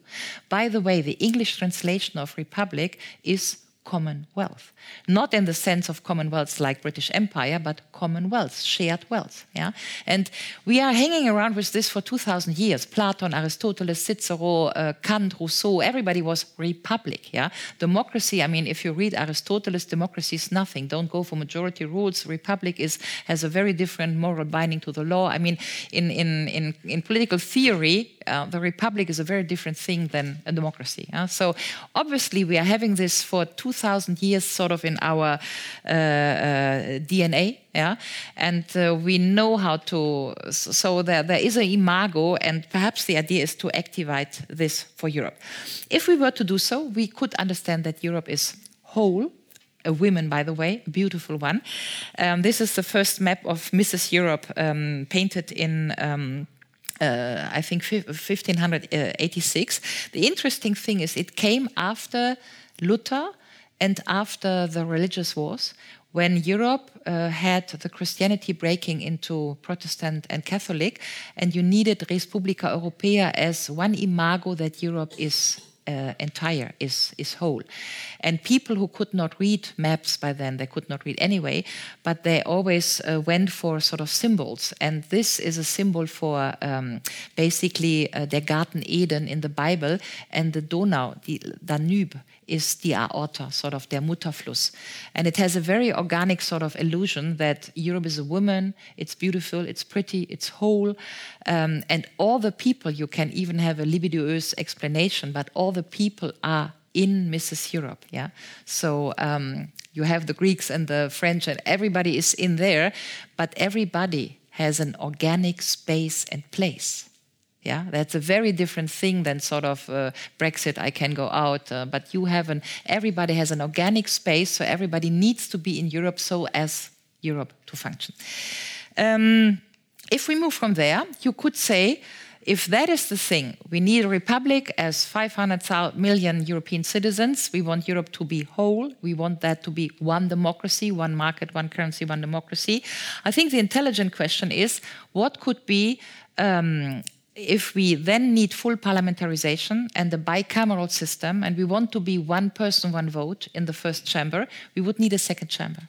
By the way the english translation of republic is commonwealth. Not in the sense of commonwealths like British Empire, but commonwealth, shared wealth. Yeah? And we are hanging around with this for 2,000 years. Platon, Aristotle, Cicero, uh, Kant, Rousseau, everybody was republic. Yeah? Democracy, I mean, if you read Aristotle's, democracy is nothing. Don't go for majority rules. Republic is, has a very different moral binding to the law. I mean, in, in, in, in political theory, uh, the republic is a very different thing than a democracy. Yeah? So obviously, we are having this for 2,000 years, sort of in our uh, uh, DNA. Yeah, and uh, we know how to. So there, there is an imago, and perhaps the idea is to activate this for Europe. If we were to do so, we could understand that Europe is whole a woman, by the way, a beautiful one. Um, this is the first map of Mrs. Europe um, painted in. Um, uh, I think 1586. The interesting thing is it came after Luther and after the religious wars, when Europe uh, had the Christianity breaking into Protestant and Catholic, and you needed Res Publica Europea as one imago that Europe is uh, entire, is, is whole. And people who could not read maps by then, they could not read anyway, but they always uh, went for sort of symbols. And this is a symbol for um, basically uh, der Garten Eden in the Bible, and the Donau, the Danube, is the aorta, sort of der Mutterfluss. And it has a very organic sort of illusion that Europe is a woman, it's beautiful, it's pretty, it's whole. Um, and all the people, you can even have a libidious explanation, but all the people are in Mrs. Europe. Yeah. So um, you have the Greeks and the French, and everybody is in there, but everybody has an organic space and place. Yeah, that's a very different thing than sort of uh, Brexit. I can go out, uh, but you have an. Everybody has an organic space, so everybody needs to be in Europe so as Europe to function. Um, if we move from there, you could say if that is the thing, we need a republic as 500 million European citizens. We want Europe to be whole. We want that to be one democracy, one market, one currency, one democracy. I think the intelligent question is what could be. Um, if we then need full parliamentarization and a bicameral system, and we want to be one person, one vote in the first chamber, we would need a second chamber.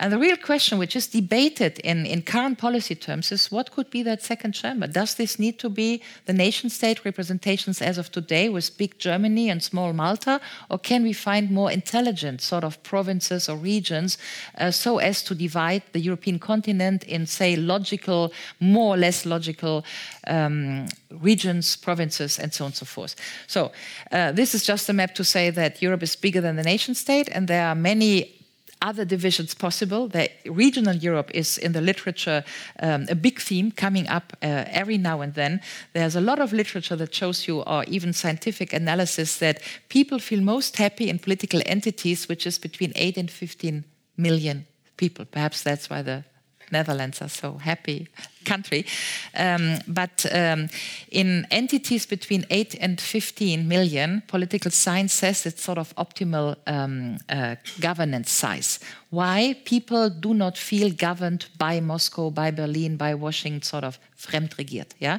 And the real question, which is debated in, in current policy terms, is what could be that second chamber? Does this need to be the nation state representations as of today with big Germany and small Malta? Or can we find more intelligent sort of provinces or regions uh, so as to divide the European continent in, say, logical, more or less logical um, regions, provinces, and so on and so forth? So, uh, this is just a map to say that Europe is bigger than the nation state, and there are many other divisions possible. The regional Europe is in the literature um, a big theme coming up uh, every now and then. There's a lot of literature that shows you, or even scientific analysis, that people feel most happy in political entities, which is between 8 and 15 million people. Perhaps that's why the Netherlands are so happy country. Um, but um, in entities between 8 and 15 million, political science says it's sort of optimal um, uh, governance size. Why people do not feel governed by Moscow, by Berlin, by Washington, sort of fremdregiert. Yeah?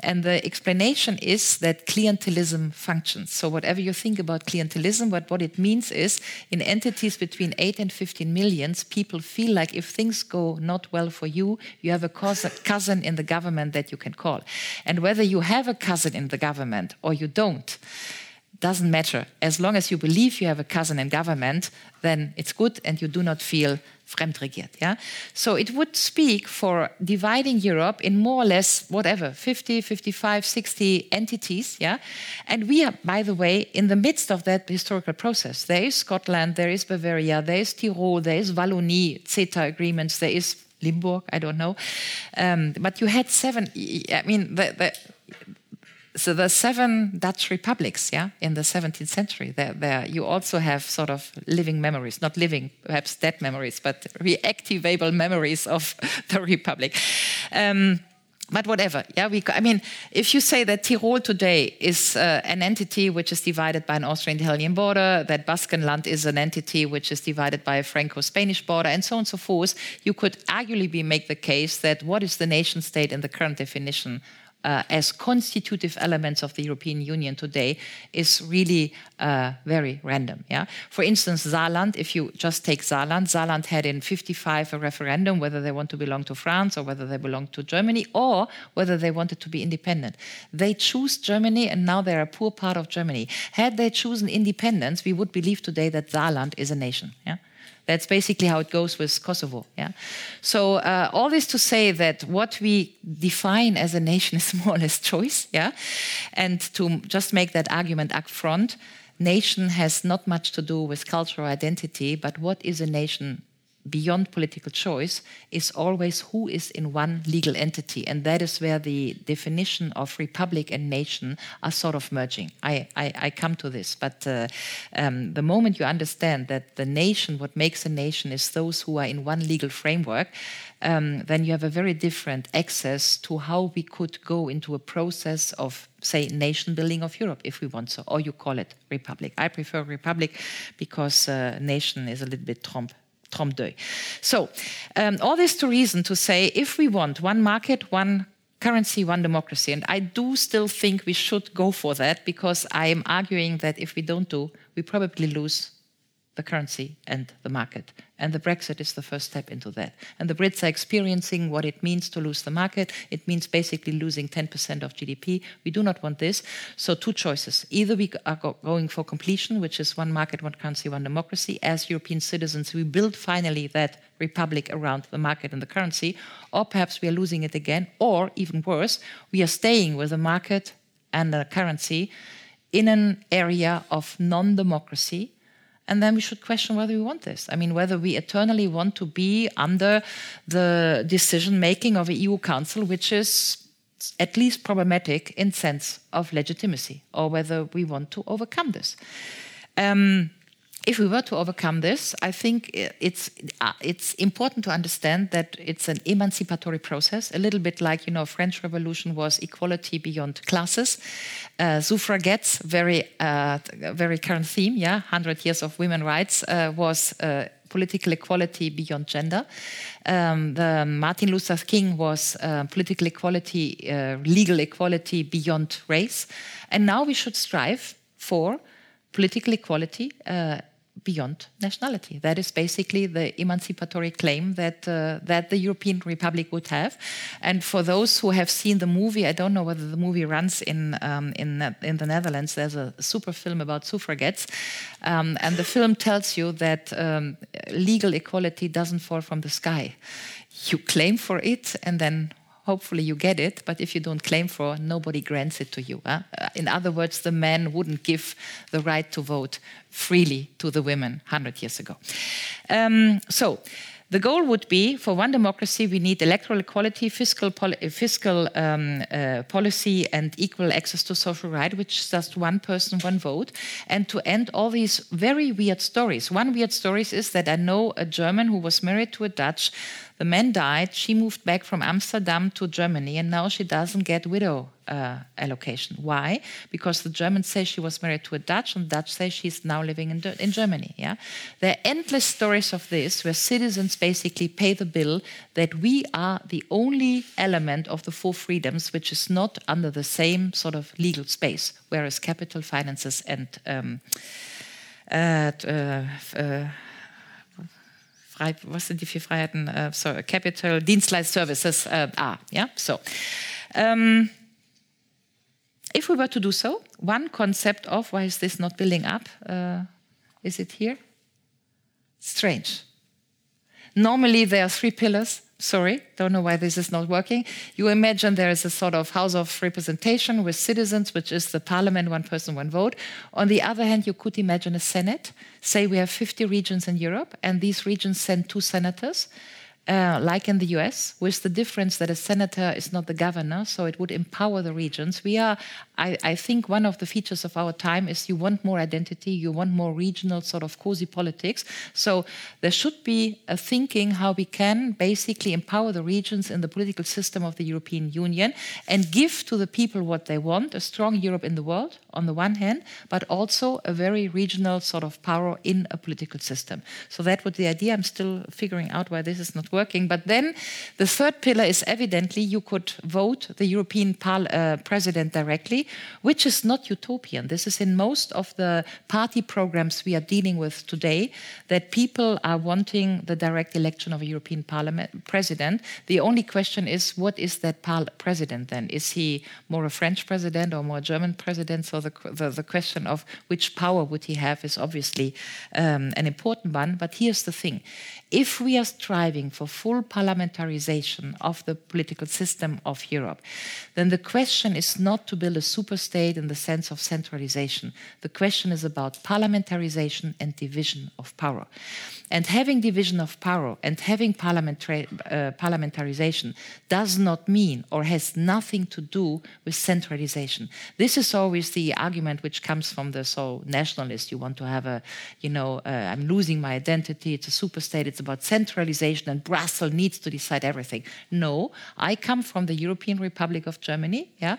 And the explanation is that clientelism functions. So, whatever you think about clientelism, what, what it means is in entities between 8 and 15 millions, people feel like if things go not well for you, you have a cause cousin in the government that you can call. And whether you have a cousin in the government or you don't, doesn't matter. As long as you believe you have a cousin in government, then it's good and you do not feel fremdregiert. Yeah? So it would speak for dividing Europe in more or less whatever, 50, 55, 60 entities. Yeah? And we are, by the way, in the midst of that historical process. There is Scotland, there is Bavaria, there is Tyrol, there is Wallonie, CETA agreements, there is Limburg, I don't know. Um, but you had seven, I mean, the, the, so the seven Dutch republics, yeah, in the 17th century, there, there you also have sort of living memories, not living, perhaps dead memories, but reactivable memories of the republic. Um, but whatever. Yeah, we. I mean, if you say that Tyrol today is uh, an entity which is divided by an Austrian-Italian border, that Baskenland is an entity which is divided by a Franco-Spanish border, and so on and so forth, you could arguably make the case that what is the nation state in the current definition uh, as constitutive elements of the European Union today is really uh, very random. Yeah. For instance, Saarland. If you just take Saarland, Saarland had in '55 a referendum whether they want to belong to France or whether they belong to Germany or whether they wanted to be independent. They choose Germany, and now they're a poor part of Germany. Had they chosen independence, we would believe today that Saarland is a nation. Yeah. That's basically how it goes with Kosovo. Yeah. So uh, all this to say that what we define as a nation is more or less choice. Yeah. And to just make that argument up front, nation has not much to do with cultural identity, but what is a nation beyond political choice is always who is in one legal entity. And that is where the definition of republic and nation are sort of merging. I, I, I come to this. But uh, um, the moment you understand that the nation, what makes a nation, is those who are in one legal framework, um, then you have a very different access to how we could go into a process of say nation building of Europe if we want so, or you call it republic. I prefer republic because uh, nation is a little bit trompe trompe d'oeil. So, um, all this to reason to say if we want one market, one currency, one democracy, and I do still think we should go for that because I am arguing that if we don't do, we probably lose the currency and the market. And the Brexit is the first step into that. And the Brits are experiencing what it means to lose the market. It means basically losing 10% of GDP. We do not want this. So, two choices. Either we are going for completion, which is one market, one currency, one democracy. As European citizens, we build finally that republic around the market and the currency. Or perhaps we are losing it again. Or even worse, we are staying with the market and the currency in an area of non democracy. And then we should question whether we want this. I mean, whether we eternally want to be under the decision making of a EU Council, which is at least problematic in sense of legitimacy, or whether we want to overcome this. Um, if we were to overcome this, I think it's uh, it's important to understand that it's an emancipatory process, a little bit like you know French Revolution was equality beyond classes. Uh, suffragettes, very uh, very current theme, yeah, hundred years of women rights uh, was uh, political equality beyond gender. Um, the Martin Luther King was uh, political equality, legal equality beyond race, and now we should strive for political equality beyond nationality. That is basically the emancipatory claim that uh, that the European Republic would have. And for those who have seen the movie, I don't know whether the movie runs in um, in in the Netherlands. There's a super film about suffragettes, um, and the film tells you that um, legal equality doesn't fall from the sky. You claim for it, and then hopefully you get it, but if you don't claim for, nobody grants it to you. Huh? Uh, in other words, the men wouldn't give the right to vote freely to the women 100 years ago. Um, so, the goal would be for one democracy, we need electoral equality, fiscal, fiscal um, uh, policy, and equal access to social rights, which is just one person, one vote, and to end all these very weird stories. One weird story is that I know a German who was married to a Dutch the man died. She moved back from Amsterdam to Germany, and now she doesn't get widow uh, allocation. Why? Because the Germans say she was married to a Dutch, and Dutch say she's now living in, in Germany. Yeah, there are endless stories of this where citizens basically pay the bill that we are the only element of the four freedoms which is not under the same sort of legal space, whereas capital finances and um, uh, uh, was sind die vier Freiheiten? Uh, so, Capital, Dienstleist, Services uh, are. Yeah, so. Um, if we were to do so, one concept of why is this not building up? Uh, is it here? Strange. Normally, there are three pillars sorry, don't know why this is not working. You imagine there is a sort of house of representation with citizens, which is the parliament, one person, one vote. On the other hand, you could imagine a senate. Say we have 50 regions in Europe, and these regions send two senators. Uh, like in the US, with the difference that a senator is not the governor, so it would empower the regions. We are, I, I, think, one of the features of our time is you want more identity, you want more regional sort of cozy politics. So there should be a thinking how we can basically empower the regions in the political system of the European Union and give to the people what they want a strong Europe in the world, on the one hand, but also a very regional sort of power in a political system. So that was the idea. I'm still figuring out why this is not working. But then the third pillar is evidently you could vote the European uh, president directly, which is not utopian. This is in most of the party programs we are dealing with today, that people are wanting the direct election of a European Parliament president. The only question is, what is that president then? Is he more a French president or more a German president? So the, the, the question of which power would he have is obviously um, an important one. But here's the thing if we are striving for full parliamentarization of the political system of Europe, then the question is not to build a super state in the sense of centralization. The question is about parliamentarization and division of power. And having division of power and having uh, parliamentarization does not mean or has nothing to do with centralization. This is always the argument which comes from the so nationalist. You want to have a, you know, uh, I'm losing my identity. It's a super state. It's about centralization, and Brussels needs to decide everything. No, I come from the European Republic of Germany. Yeah,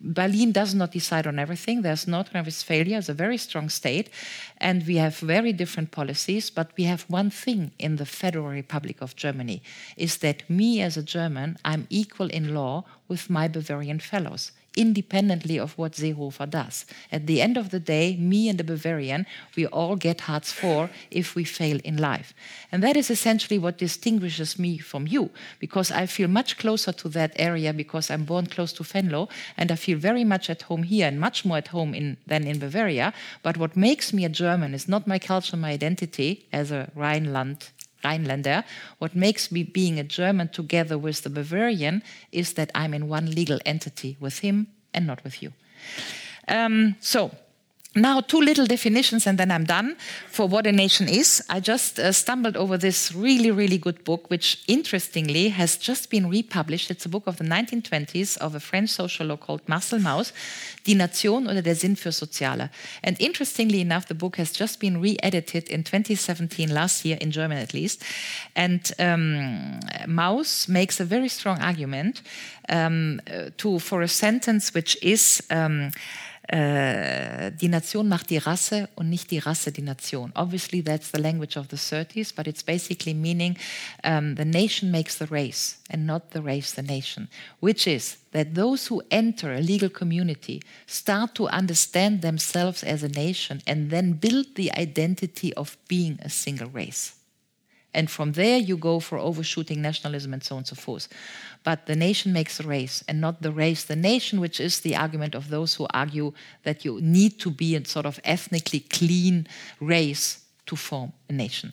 Berlin does not decide on everything. There's North Rhine-Westphalia is a very strong state, and we have very different policies. But we have one thing in the Federal Republic of Germany: is that me as a German, I'm equal in law with my Bavarian fellows independently of what Seehofer does. At the end of the day, me and the Bavarian, we all get Hartz IV if we fail in life. And that is essentially what distinguishes me from you, because I feel much closer to that area because I'm born close to Venlo, and I feel very much at home here and much more at home in, than in Bavaria. But what makes me a German is not my culture, my identity as a Rhineland What makes me being a German together with the Bavarian is that I'm in one legal entity with him and not with you. Um, so, now, two little definitions, and then I'm done for what a nation is. I just uh, stumbled over this really, really good book, which interestingly has just been republished. It's a book of the 1920s of a French sociologist called Marcel Mauss, Die Nation oder der Sinn für Soziale. And interestingly enough, the book has just been re edited in 2017, last year, in German at least. And um, Mauss makes a very strong argument um, uh, to, for a sentence which is. Um, äh, die Nation macht die Rasse und nicht die Rasse die Nation. Obviously, that's the language of the 30s, but it's basically meaning um, the nation makes the race and not the race the nation, which is that those who enter a legal community start to understand themselves as a nation and then build the identity of being a single race. And from there, you go for overshooting nationalism and so on and so forth. But the nation makes the race and not the race, the nation, which is the argument of those who argue that you need to be a sort of ethnically clean race to form a nation.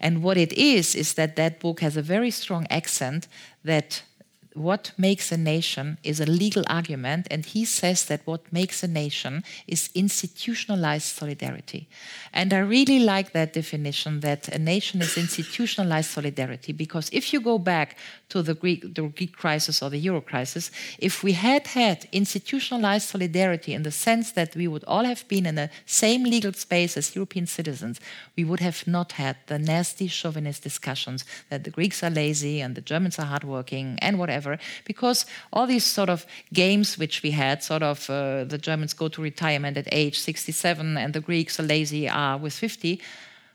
And what it is, is that that book has a very strong accent that what makes a nation is a legal argument, and he says that what makes a nation is institutionalized solidarity. And I really like that definition that a nation is institutionalized solidarity because if you go back to the Greek, the Greek crisis or the Euro crisis, if we had had institutionalized solidarity in the sense that we would all have been in the same legal space as European citizens, we would have not had the nasty chauvinist discussions that the Greeks are lazy and the Germans are hardworking and whatever whatever, because all these sort of games which we had, sort of uh, the Germans go to retirement at age 67 and the Greeks are lazy are with 50.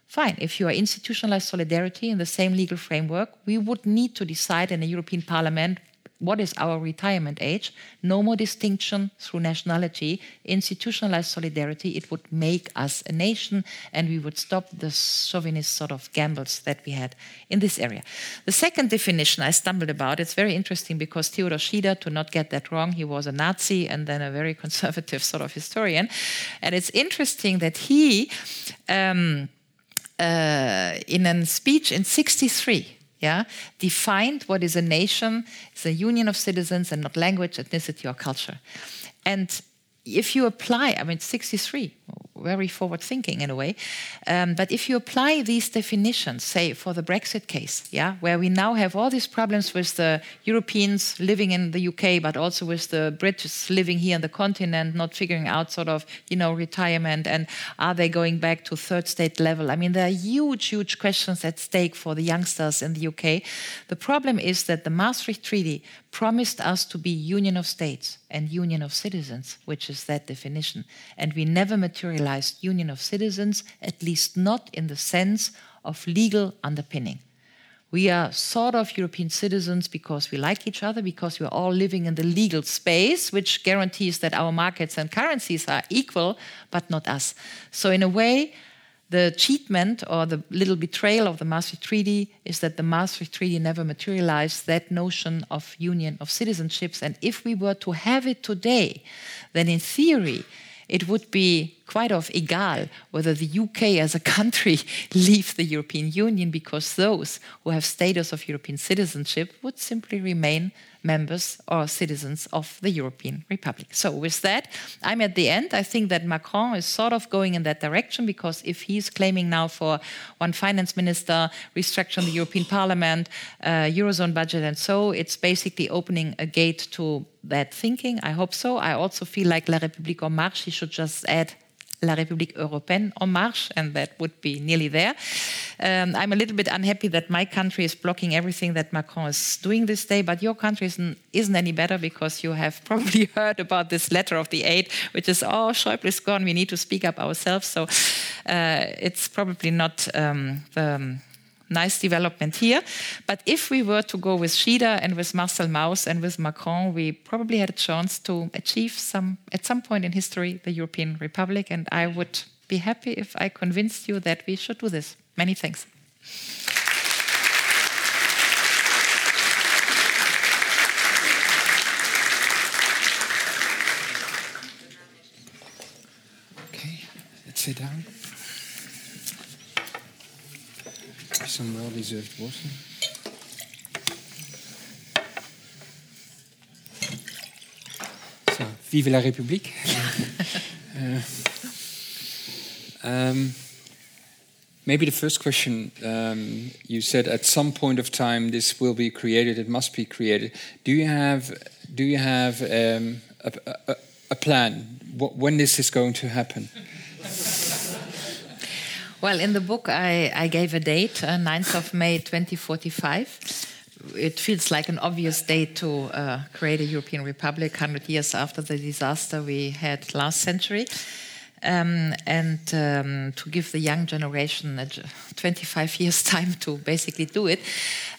Fine, if you are institutionalized solidarity in the same legal framework, we would need to decide in the European Parliament what is our retirement age, no more distinction through nationality, institutionalized solidarity, it would make us a nation and we would stop the chauvinist sort of gambles that we had in this area. The second definition I stumbled about, it's very interesting because Theodor Schieder, to not get that wrong, he was a Nazi and then a very conservative sort of historian. And it's interesting that he, um, uh, in a speech in 63, yeah, defined what is a nation, it's a union of citizens and not language, ethnicity, or culture. And if you apply, I mean, 63, very forward thinking in a way. Um, but if you apply these definitions, say for the Brexit case, yeah, where we now have all these problems with the Europeans living in the UK, but also with the British living here on the continent, not figuring out sort of, you know, retirement and are they going back to third state level? I mean, there are huge, huge questions at stake for the youngsters in the UK. The problem is that the Maastricht Treaty promised us to be union of states and union of citizens, which is that definition. And we never materialized union of citizens, at least not in the sense of legal underpinning. We are sort of European citizens because we like each other, because we're all living in the legal space, which guarantees that our markets and currencies are equal, but not us. So, in a way, the cheatment or the little betrayal of the Maastricht Treaty is that the Maastricht Treaty never materialized that notion of union of citizenships. And if we were to have it today, then in theory, it would be quite of egal whether the UK as a country leave the European Union because those who have status of European citizenship would simply remain members or citizens of the European Republic. So, with that, I'm at the end. I think that Macron is sort of going in that direction because if he's claiming now for one finance minister, restructuring the European Parliament, uh, Eurozone budget, and so, it's basically opening a gate to that thinking. I hope so. I also feel like La République en marche, he should just add La République Européenne en marche, and that would be nearly there. Um, I'm a little bit unhappy that my country is blocking everything that Macron is doing this day, but your country isn't, isn't any better because you have probably heard about this letter of the eight, which is, oh, Schäuble is gone, we need to speak up ourselves. So uh, it's probably not um, the um, nice development here. But if we were to go with Schieder and with Marcel Mauss and with Macron, we probably had a chance to achieve some, at some point in history, the European Republic. And I would be happy if I convinced you that we should do this. Many thanks. Okay, let's sit down. Some well-deserved water. So, vive la République. uh, Um, maybe the first question um, you said at some point of time this will be created. It must be created. Do you have do you have um, a, a, a, plan when this is going to happen? Well, in the book, I, I gave a date, uh, 9th of May 2045 it feels like an obvious date to uh, create a European Republic 100 years after the disaster we had last century. Um, and um, to give the young generation 25 years time to basically do it.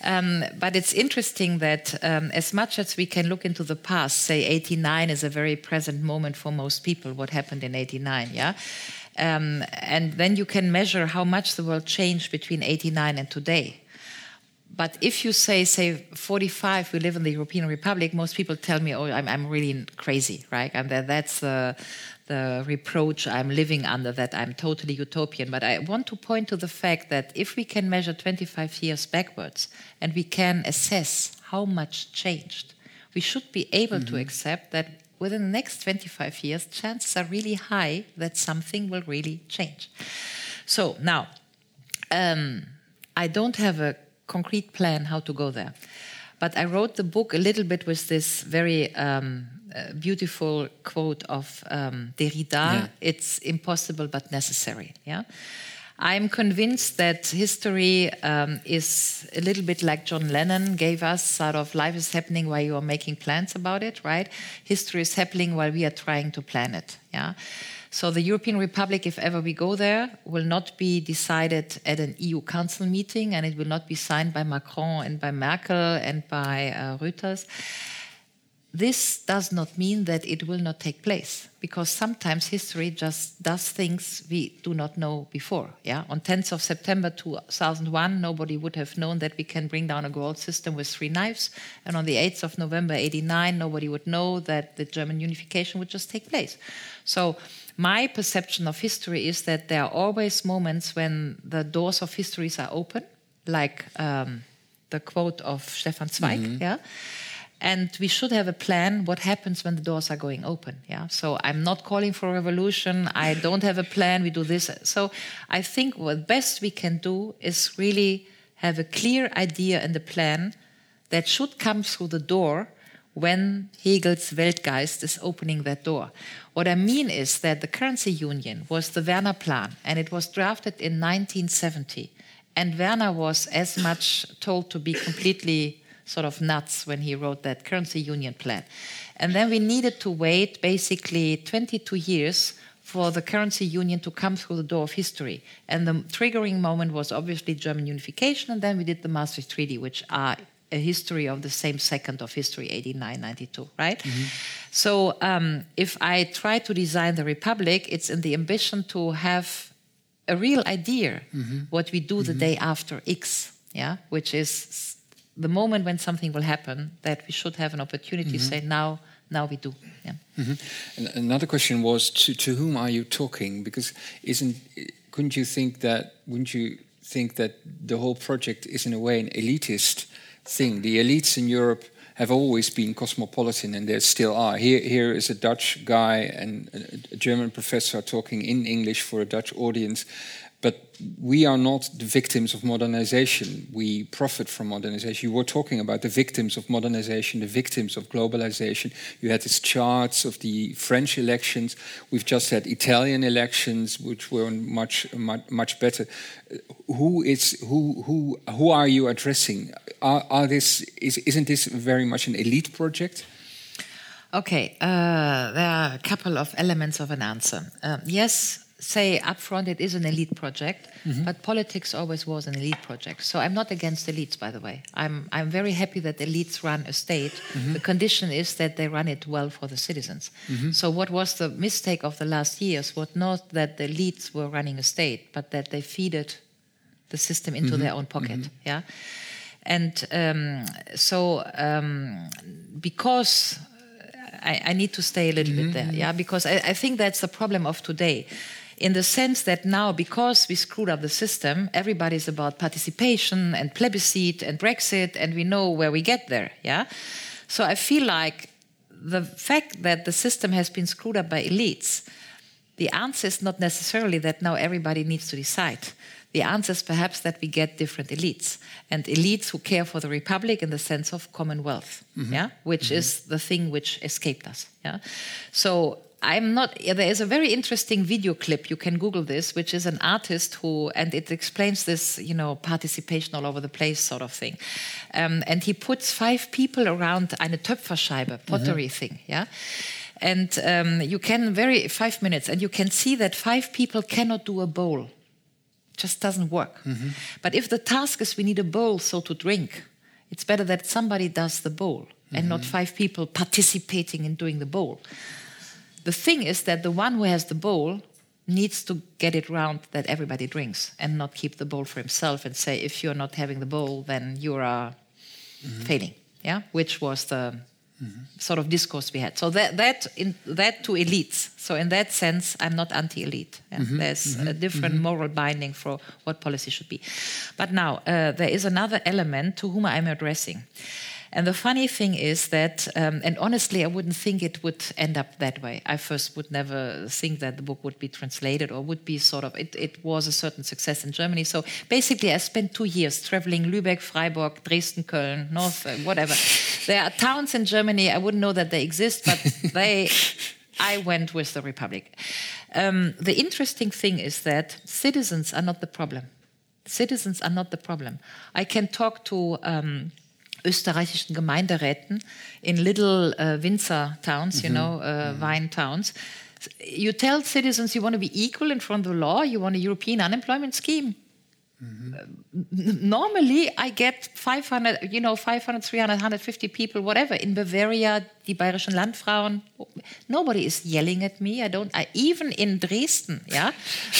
Um, but it's interesting that um, as much as we can look into the past, say 89 is a very present moment for most people, what happened in 89, yeah? Um, and then you can measure how much the world changed between 89 and today. But if you say, say, 45, we live in the European Republic, most people tell me, oh, I'm, I'm really crazy, right? And that, that's the, the reproach I'm living under, that I'm totally utopian. But I want to point to the fact that if we can measure 25 years backwards and we can assess how much changed, we should be able mm -hmm. to mm-hmm. accept that within the next 25 years, chances are really high that something will really change. So now, um, I don't have a concrete plan how to go there. But I wrote the book a little bit with this very um, uh, beautiful quote of um, Derrida yeah. it's impossible but necessary. Yeah. I'm convinced that history um, is a little bit like John Lennon gave us sort of life is happening while you are making plans about it, right? History is happening while we are trying to plan it. Yeah. So the European Republic, if ever we go there, will not be decided at an EU Council meeting, and it will not be signed by Macron and by Merkel and by uh, Rutte. This does not mean that it will not take place, because sometimes history just does things we do not know before. Yeah, on 10th of September 2001, nobody would have known that we can bring down a gold system with three knives, and on the 8th of November 89, nobody would know that the German unification would just take place. So my perception of history is that there are always moments when the doors of histories are open, like um, the quote of Stefan Zweig, mm -hmm. yeah. And we should have a plan what happens when the doors are going open. Yeah. So I'm not calling for a revolution. I don't have a plan. We do this. So I think what best we can do is really have a clear idea and a plan that should come through the door when Hegel's Weltgeist is opening that door. What I mean is that the currency union was the Werner Plan, and it was drafted in 1970. And Werner was as much told to be completely sort of nuts when he wrote that currency union plan. And then we needed to wait basically 22 years for the currency union to come through the door of history. And the triggering moment was obviously German unification, and then we did the Maastricht Treaty, which are a history of the same second of history, 89, 92, right? Mm-hmm. So um, if I try to design the republic, it's in the ambition to have a real idea mm-hmm. what we do the day after X, yeah, which is the moment when something will happen that we should have an opportunity to mm-hmm. say now now we do. Yeah. Mm-hmm. another question was to, to whom are you talking? Because isn't couldn't you think that wouldn't you think that the whole project is in a way an elitist thing. The elites in Europe have always been cosmopolitan and they still are. Here, here is a Dutch guy and a German professor talking in English for a Dutch audience but we are not the victims of modernization. We profit from modernization. You were talking about the victims of modernization, the victims of globalization. You had these charts of the French elections. We've just had Italian elections, which were much much, much better. Who is who who who are you addressing? Are, are this is isn't this very much an elite project? Okay, uh, there are a couple of elements of an answer. Uh, yes, say upfront it is an elite project, mm-hmm. but politics always was an elite project. So I'm not against elites, by the way. I'm I'm very happy that elites run a state. Mm-hmm. The condition is that they run it well for the citizens. Mm-hmm. So what was the mistake of the last years was not that the elites were running a state, but that they feeded the system into their own pocket. Yeah, and um, so um, because I, I, need to stay a little mm-hmm. bit there, yeah, because I, I, think that's the problem of today in the sense that now, because we screwed up the system, everybody's about participation and plebiscite and Brexit, and we know where we get there. Yeah. So I feel like the fact that the system has been screwed up by elites the answer is not necessarily that now everybody needs to decide. The answer is perhaps that we get different elites and elites who care for the republic in the sense of commonwealth, mm-hmm. yeah, which mm-hmm. is the thing which escaped us. Yeah, so I'm not. There is a very interesting video clip. You can Google this, which is an artist who, and it explains this, you know, participation all over the place sort of thing. Um, and he puts five people around eine Töpferscheibe, pottery mm-hmm. thing, yeah. And um, you can very five minutes, and you can see that five people cannot do a bowl just doesn't work. Mm-hmm. But if the task is we need a bowl so to drink, it's better that somebody does the bowl and not mm-hmm. five people participating in doing the bowl. The thing is that the one who has the bowl needs to get it round that everybody drinks and not keep the bowl for himself and say if you're not having the bowl then you are mm-hmm. failing yeah which was the mm-hmm. sort of discourse we had. So that that in that to elites. So in that sense, I'm not anti-elite. Yeah? Mm-hmm. There's mm-hmm. a different mm-hmm. moral binding for what policy should be. But now uh, there is another element to whom I'm addressing. And the funny thing is that, um, and honestly, I wouldn't think it would end up that way. I first would never think that the book would be translated or would be sort of, it, it was a certain success in Germany. So basically, I spent two years traveling Lübeck, Freiburg, Dresden, Köln, North, uh, whatever. there are towns in Germany, I wouldn't know that they exist, but they, I went with the Republic. Um, the interesting thing is that citizens are not the problem. Citizens are not the problem. I can talk to um, österreichischen Gemeinderäten in little uh, Winzer towns, you mm -hmm. know, uh, mm -hmm. wine towns. You tell citizens you want to be equal in front of the law, you want a European unemployment scheme. Mm -hmm. normally, I get 500, you know, 500, 300, 150 people, whatever. In Bavaria, the bayerischen Landfrauen, nobody is yelling at me. I don't, I, even in Dresden, yeah.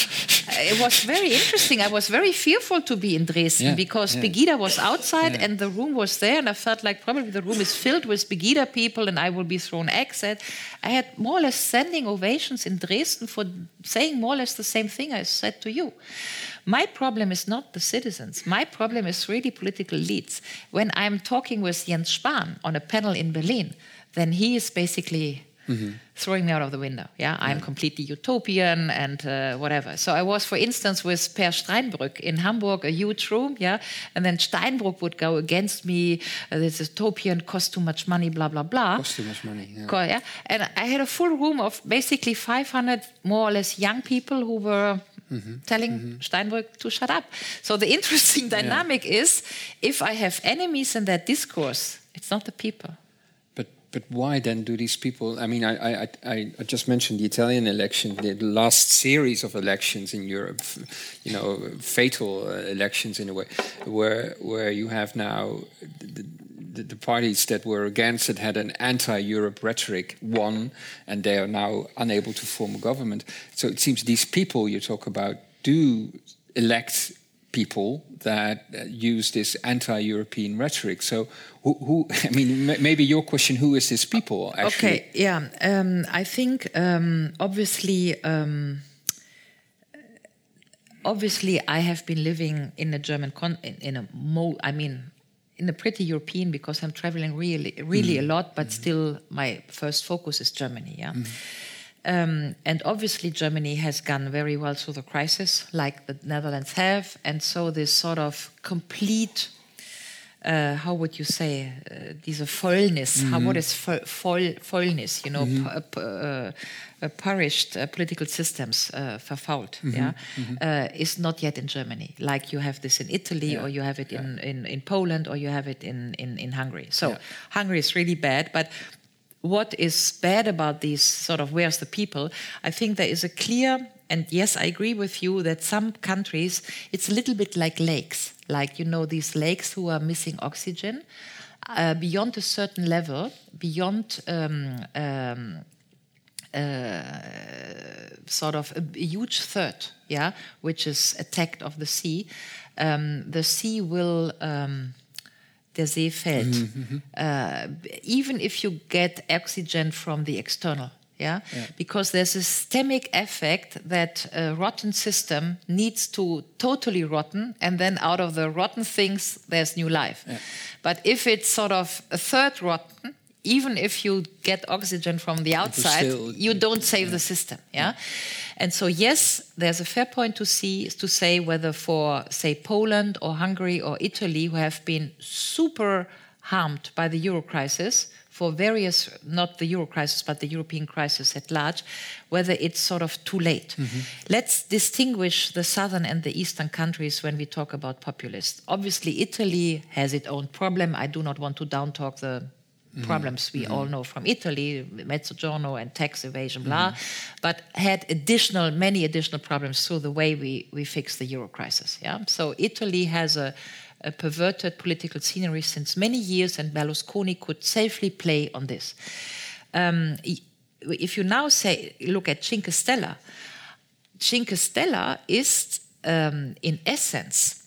it was very interesting. I was very fearful to be in Dresden yeah, because yeah. Pegida was outside yeah. and the room was there, and I felt like probably the room is filled with Pegida people and I will be thrown eggs at. I had more or less standing ovations in Dresden for saying more or less the same thing I said to you. My problem is not the citizens. My problem is really political elites. When I'm talking with Jens Spahn on a panel in Berlin, then he is basically mm-hmm. throwing me out of the window. Yeah, I'm yeah. completely utopian and uh, whatever. So I was, for instance, with Peer Steinbrück in Hamburg, a huge room. Yeah, and then Steinbrück would go against me. Uh, this utopian costs too much money. Blah blah blah. Costs too much money. Yeah. yeah. And I had a full room of basically 500 more or less young people who were Mm-hmm. telling mm-hmm. Steinbrück to shut up. So the interesting dynamic yeah. is if I have enemies in that discourse, it's not the people. But but why then do these people? I mean, I I, I just mentioned the Italian election, the last series of elections in Europe, you know, fatal uh, elections in a way, where where you have now. The, the, the, parties that were against it had an anti-Europe rhetoric won, and they are now unable to form a government. So it seems these people you talk about do elect people that use this anti-European rhetoric. So, who, who I mean, maybe your question: Who is this people? Actually? Okay, yeah, um, I think um, obviously. Um, obviously, I have been living in a German con- in, in a mo. I mean, in a pretty European because I'm traveling really, really mm. a lot, but mm. still my first focus is Germany. Yeah. Mm. Um, and obviously, Germany has gone very well through the crisis, like the Netherlands have. And so, this sort of complete, uh, how would you say, uh, diese Vollness, mm -hmm. how, what is voll, Vollness, you know, mm -hmm. uh, perished uh, political systems uh, verfault, mm -hmm, yeah, mm -hmm. uh, is not yet in Germany. Like you have this in Italy, yeah. or you have it yeah. in, in, in Poland, or you have it in, in, in Hungary. So yeah. Hungary is really bad, but what is bad about these sort of where's the people? I think there is a clear and yes, I agree with you that some countries it's a little bit like lakes, like you know these lakes who are missing oxygen. Uh, beyond a certain level, beyond um, um, uh, sort of a, a, huge third, yeah, which is attacked of the sea, um, the sea will. Um, der See fällt. Mm -hmm. uh, even if you get oxygen from the external. Yeah? yeah? because there's a systemic effect that a rotten system needs to totally rotten, and then out of the rotten things, there's new life. Yeah. But if it's sort of a third rotten, even if you get oxygen from the outside, still- you don't save the system. Yeah? And so, yes, there's a fair point to see to say whether for, say, Poland or Hungary or Italy, who have been super harmed by the euro crisis for various, not the euro crisis, but the European crisis at large, whether it's sort of too late. Mm-hmm. Let's distinguish the southern and the eastern countries when we talk about populists. Obviously, Italy has its own problem. I do not want to downtalk the mm-hmm. problems we mm-hmm. all know from Italy, Mezzogiorno and tax evasion, blah, but had additional, many additional problems through the way we, we fixed the euro crisis. Yeah, so Italy has a, a perverted political scenery since many years, and Berlusconi could safely play on this. Um, if you now say look at Cinque Stella, Cinque Stella is um, in essence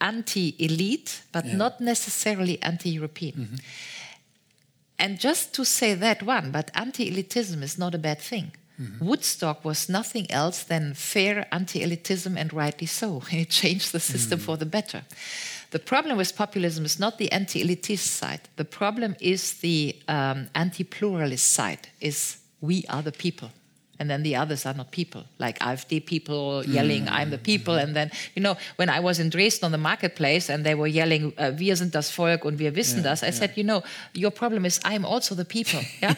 anti-elite, but not necessarily anti-European. And just to say that one, but anti elitism is not a bad thing. Woodstock was nothing else than fair anti elitism, and rightly so. It changed the system for the better. The problem with populism is not the anti elitist side, the problem is the um, anti pluralist side, is we are the people. And then the others are not people, like AfD people yelling, mm. I'm the people. And then, you know, when I was in Dresden on the marketplace and they were yelling, uh, wir sind das Volk und wir wissen das, I said, you know, your problem is I'm also the people. Yeah?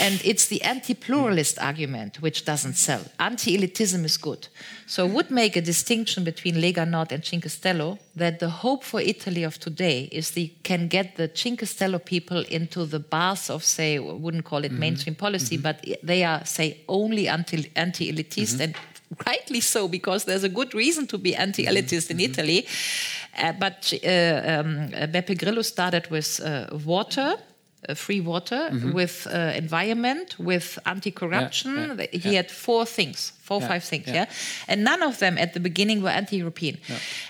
and it's the anti pluralist argument which doesn't sell. Anti elitism is good. So, I would make a distinction between Lega Nord and Cinque Stelle that the hope for Italy of today is they can get the Cinque Stelle people into the bars of, say, wouldn't call it mm-hmm. mainstream policy, mm-hmm. but they are, say, only anti elitist and rightly so because there's a good reason to be anti-elitist in Italy. Uh, but uh, um, Beppe Grillo started with uh, water. Uh, free water with uh, environment with anti-corruption Yeah, yeah, he had four things four Yeah, five things yeah. yeah. and none of them at the beginning were anti-european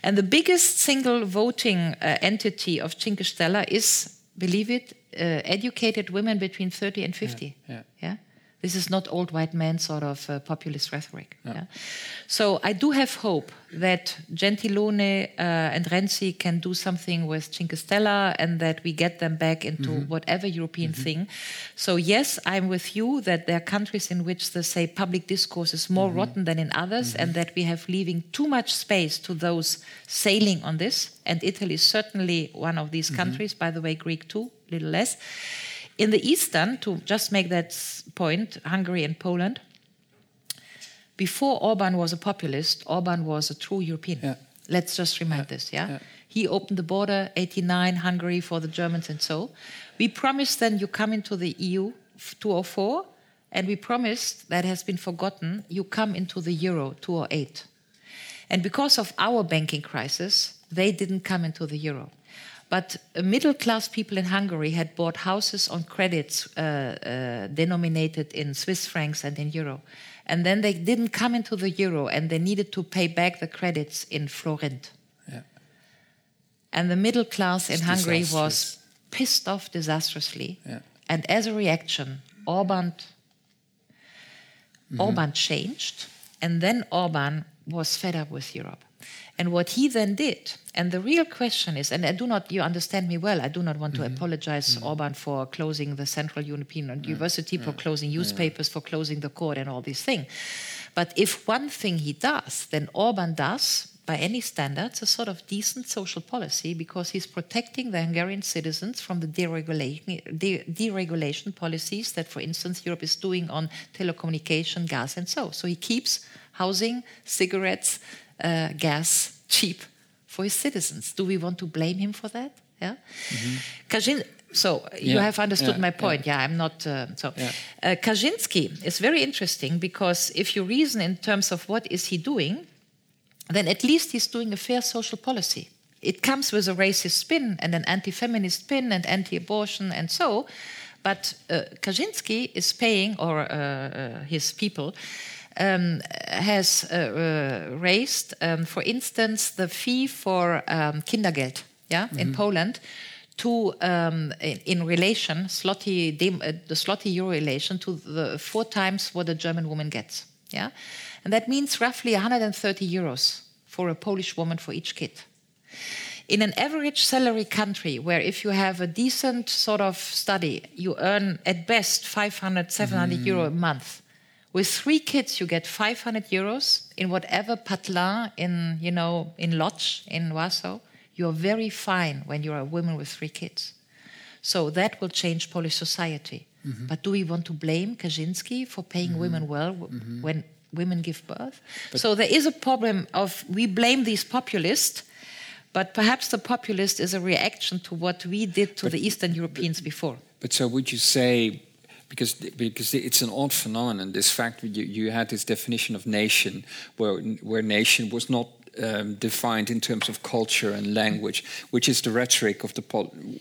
and the biggest single voting uh, entity of Cinque Stelle is believe it uh, educated women between 30 and 50 yeah. Yeah this is not old white man sort of uh, populist rhetoric. Yeah. So I do have hope that Gentiloni uh, and Renzi can do something with Cinque Stelle and that we get them back into mm-hmm. whatever European mm-hmm. thing. So yes, I'm with you that there are countries in which the say public discourse is more mm-hmm. rotten than in others, and that we have leaving too much space to those sailing on this. And Italy is certainly one of these countries. By the way, Greek too, little less. In the eastern, to just make that point, Hungary and Poland, before Orban was a populist, Orban was a true European. Yeah. Let's just remind this, yeah? yeah. He opened the border, 89, Hungary for the Germans and so. We promised then you come into the EU 204, and we promised, that has been forgotten, you come into the euro 208. And because of our banking crisis, they didn't come into the euro. But middle class people in Hungary had bought houses on credits uh, uh, denominated in Swiss francs and in euro. And then they didn't come into the euro and they needed to pay back the credits in forint. Yeah. And the middle class in It's Hungary was pissed off disastrously. Yeah. And as a reaction, Orban, Mm-hmm. Orban changed. And then Orban was fed up with Europe. And what he then did, and the real question is, and I do not, you understand me well, I do not want to Mm-hmm. apologize Orban for closing the Central European University, for closing newspapers, for closing the court, and all these things. But if one thing he does, then Orban does, by any standards, a sort of decent social policy because he's protecting the Hungarian citizens from the deregulation, de- deregulation policies that, for instance, Europe is doing on telecommunication, gas, and so. So he keeps housing, cigarettes, uh, gas cheap for his citizens. Do we want to blame him for that? Yeah. Kazin- so you Yeah, have understood yeah, my point. Yeah, I'm not. Uh, so Yeah. uh, Kaczynski is very interesting because if you reason in terms of what is he doing, then at least he's doing a fair social policy. It comes with a racist spin and an anti-feminist spin and anti-abortion and so, but uh, Kaczynski is paying, or uh, uh, his people, um, has uh, uh, raised, um, for instance, the fee for um, Kindergeld, yeah, in Poland, to um, in, in relation, dem, uh, the zloty euro relation to the four times what a German woman gets. Yeah, and that means roughly 130 euros for a Polish woman for each kid. in an average salary country where if you have a decent sort of study you earn at best 500 700 mm. euro a month with three kids you get 500 euros in whatever patelin in you know in Lodz in warsaw you're very fine when you're a woman with three kids so that will change polish society mm-hmm. but do we want to blame kaczynski for paying mm-hmm. women well mm-hmm. when women give birth but so there is a problem of we blame these populists but perhaps the populist is a reaction to what we did to but, the Eastern Europeans before. But so would you say, because because it's an odd phenomenon, this fact you, you had this definition of nation, where where nation was not um, defined in terms of culture and language, which is the rhetoric of the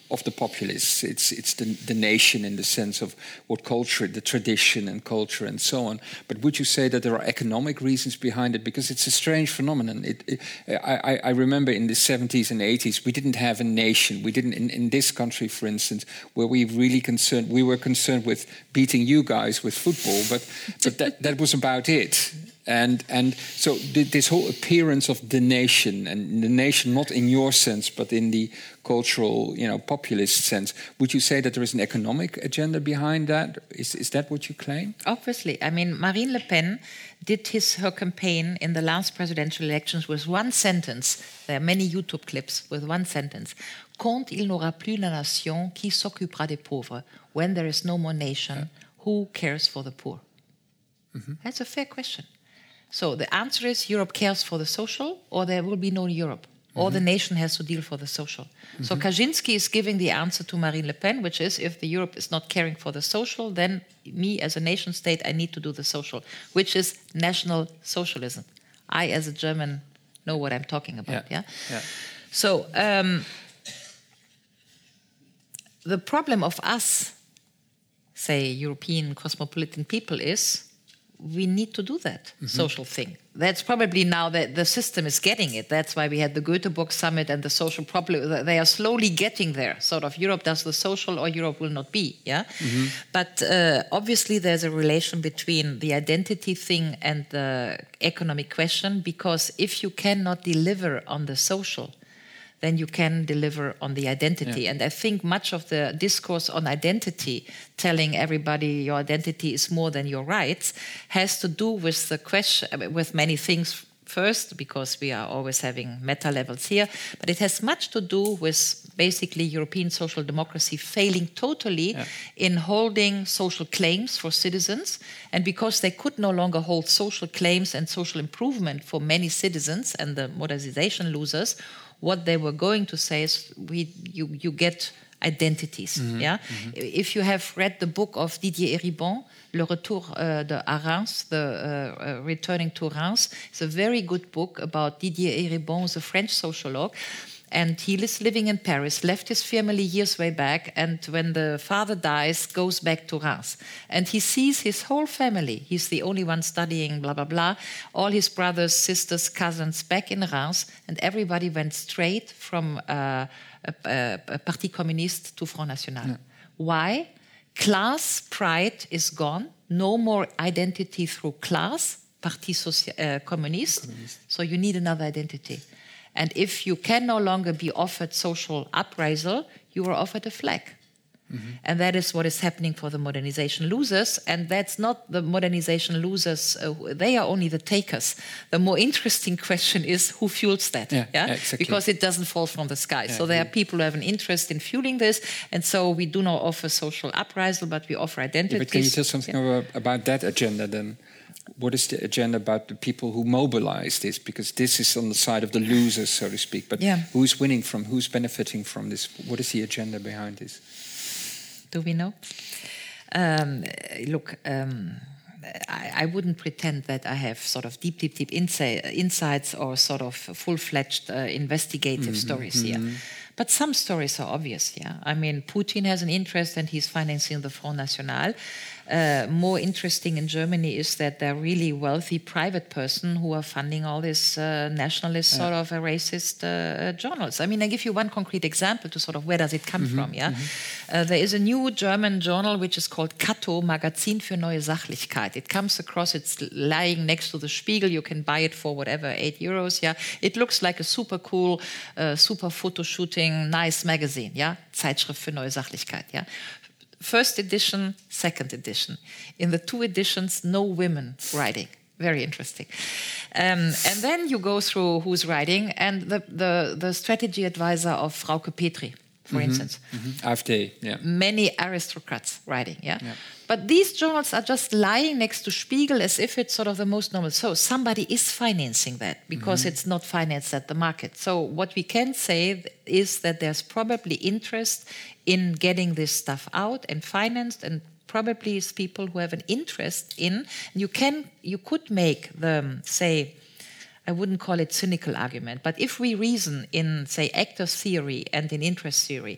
of the populists. It's it's the, the nation in the sense of what culture, the tradition and culture and so on. But would you say that there are economic reasons behind it? Because it's a strange phenomenon. It, it, I, I remember in the 70s and 80s we didn't have a nation. We didn't in, in this country, for instance, where we really concerned. We were concerned with beating you guys with football, but but that that was about it and and so this whole appearance of the nation and the nation not in your sense but in the cultural you know populist sense would you say that there is an economic agenda behind that? Is is that what you claim? Obviously. I mean marine le pen did his her campaign in the last presidential elections with one sentence. There are many youtube clips with one sentence. Quand il n'aura plus la nation qui s'occupera des pauvres? When there is no more nation who cares for the poor? Mm -hmm. that's a fair question so the answer is Europe cares for the social, or there will be no Europe. Mm-hmm. Or the nation has to deal for the social. Mm-hmm. So Kaczynski is giving the answer to Marine Le Pen, which is if the Europe is not caring for the social, then me as a nation state, I need to do the social, which is national socialism. I, as a German, know what I'm talking about. Yeah. yeah? yeah. So um, the problem of us, say European cosmopolitan people, is we need to do that mm -hmm. social thing. That's probably now that the system is getting it. That's why we had the Göteborg summit and the social problem. They are slowly getting there. Sort of Europe does the social, or Europe will not be. Yeah, mm -hmm. but uh, obviously there's a relation between the identity thing and the economic question because if you cannot deliver on the social, then you can deliver on the identity. Yeah. And I think much of the discourse on identity, telling everybody your identity is more than your rights, has to do with the question, with many things. First, because we are always having meta levels here, but it has much to do with basically European social democracy failing totally yeah. in holding social claims for citizens. And because they could no longer hold social claims and social improvement for many citizens and the modernization losers, what they were going to say is we you you get identities. Mm-hmm. Yeah, mm-hmm. if you have read the book of Didier Eribon, Le Retour uh, de à Reims, the uh, uh, Returning to Reims, it's a very good book about Didier Eribon, the French sociologue and he is living in Paris, left his family years way back, and when the father dies, goes back to Reims. And he sees his whole family. He's the only one studying, blah, blah, blah. All his brothers, sisters, cousins back in Reims, and everybody went straight from uh, Parti Communiste to Front National. Yeah. Why? Class pride is gone. No more identity through class, Parti uh, Communiste. Communist. So you need another identity. And if you can no longer be offered social uprisal, you are offered a flag. Mm-hmm. And that is what is happening for the modernization losers. And that's not the modernization losers, uh, they are only the takers. The more interesting question is who fuels that? Yeah, yeah? yeah exactly. Because it doesn't fall from the sky. Yeah, so there are people who have an interest in fueling this. And so we do not offer social uprisal, but we offer identity. but can you tell something about that agenda then? What is the agenda about the people who mobilize this? Because this is on the side of the losers, so to speak. But yeah. who's winning from? Who's benefiting from this? What is the agenda behind this? Do we know? Um, look. Um, I, I, wouldn't pretend that I have sort of deep, deep, deep insight, insights or sort of full-fledged uh, investigative mm -hmm, stories mm -hmm. here. Mm-hmm. But some stories are obvious, yeah. I mean, Putin has an interest and he's financing the Front National. Uh, more interesting in Germany is that they're really wealthy private person who are funding all these uh, nationalist sort of uh, racist uh, journals. I mean, I give you one concrete example to sort of where does it come mm -hmm, from. Yeah, mm -hmm. there is a new German journal which is called Cato Magazin für neue Sachlichkeit. It comes across. It's lying next to the Spiegel. You can buy it for whatever eight euros. Yeah, it looks like a super cool, uh, super photo shooting, nice magazine. Yeah, Zeitschrift für neue Sachlichkeit. Yeah, first edition, second edition. In the two editions, no women writing. Very interesting. Um, and then you go through who's writing, and the, the, the strategy advisor of Frauke Petry, for mm -hmm. instance. Mm -hmm. AfD, yeah. Many aristocrats writing, yeah? yeah? But these journals are just lying next to Spiegel as if it's sort of the most normal. So somebody is financing that because mm -hmm. it's not financed at the market. So what we can say is that there's probably interest in getting this stuff out and financed and probably is people who have an interest in you can you could make the say I wouldn't call it cynical argument, but if we reason in, say, actor theory and in interest theory,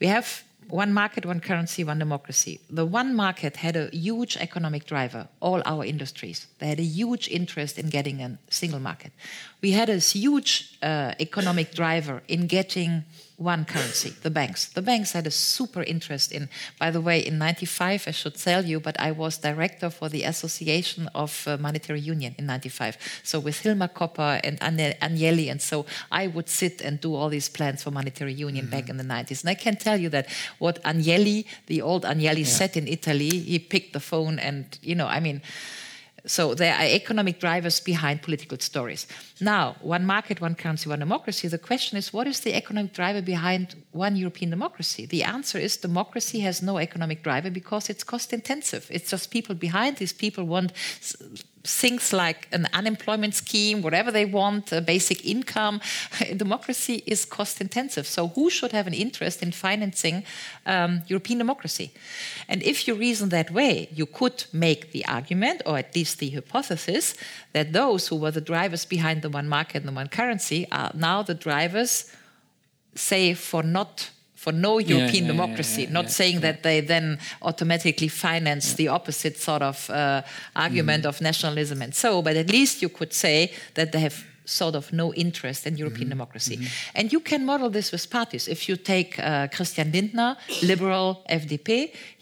we have one market, one currency, one democracy. The one market had a huge economic driver, all our industries. They had a huge interest in getting a single market. We had a huge uh, economic driver in getting one currency, the banks. The banks had a super interest in, by the way, in 95, I should tell you, but I was director for the Association of uh, Monetary Union in 95. So with Hilmar Kopper and Agnelli, and so I would sit and do all these plans for monetary union mm-hmm. back in the 90s. And I can tell you that what Agnelli, the old Agnelli, yeah. said in Italy, he picked the phone and, you know, I mean, so there are economic drivers behind political stories. Now, one market, one currency, one democracy. The question is, what is the economic driver behind one European democracy? The answer is democracy has no economic driver because it's cost intensive. It's just people behind. These people want things like an unemployment scheme, whatever they want, a basic income. democracy is cost intensive. So, who should have an interest in financing um, European democracy? And if you reason that way, you could make the argument, or at least the hypothesis, that those who were the drivers behind the one market and the one currency are now the drivers, say, for not for no European yeah, democracy. Yeah, Not saying that they then automatically finance the opposite sort of uh, argument mm. of nationalism and so, but at least you could say that they have sort of no interest in European mm -hmm. democracy. Mm -hmm. And you can model this with parties. If you take uh, Christian Lindner, liberal FDP,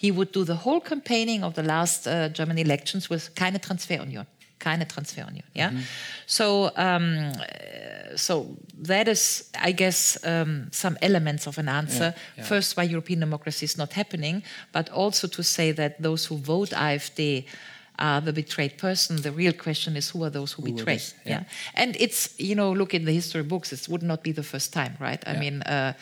he would do the whole campaigning of the last uh, German elections with keine Transferunion keine Transferunion. Yeah. Mm -hmm. So, um, so that is, I guess, um, some elements of an answer. Yeah, yeah. First, why European democracy is not happening, but also to say that those who vote AfD are the betrayed person. The real question is who are those who, who betray? Yeah. yeah. And it's, you know, look in the history books, it would not be the first time, right? I mean, uh,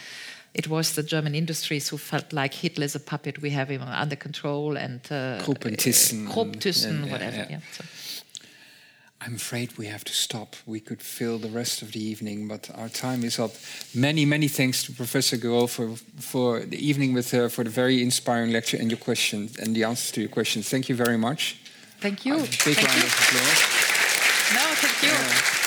it was the German industries who felt like Hitler's a puppet, we have him under control, and uh, Thyssen, Krupp, Thyssen, whatever. Yeah, so. I'm afraid we have to stop. We could fill the rest of the evening, but our time is up. Many, many thanks to Professor Guérot for, for the evening with her, for the very inspiring lecture and your questions and the answers to your questions. Thank you very much. Thank you. A big thank round you. of applause. No, thank you. Yeah.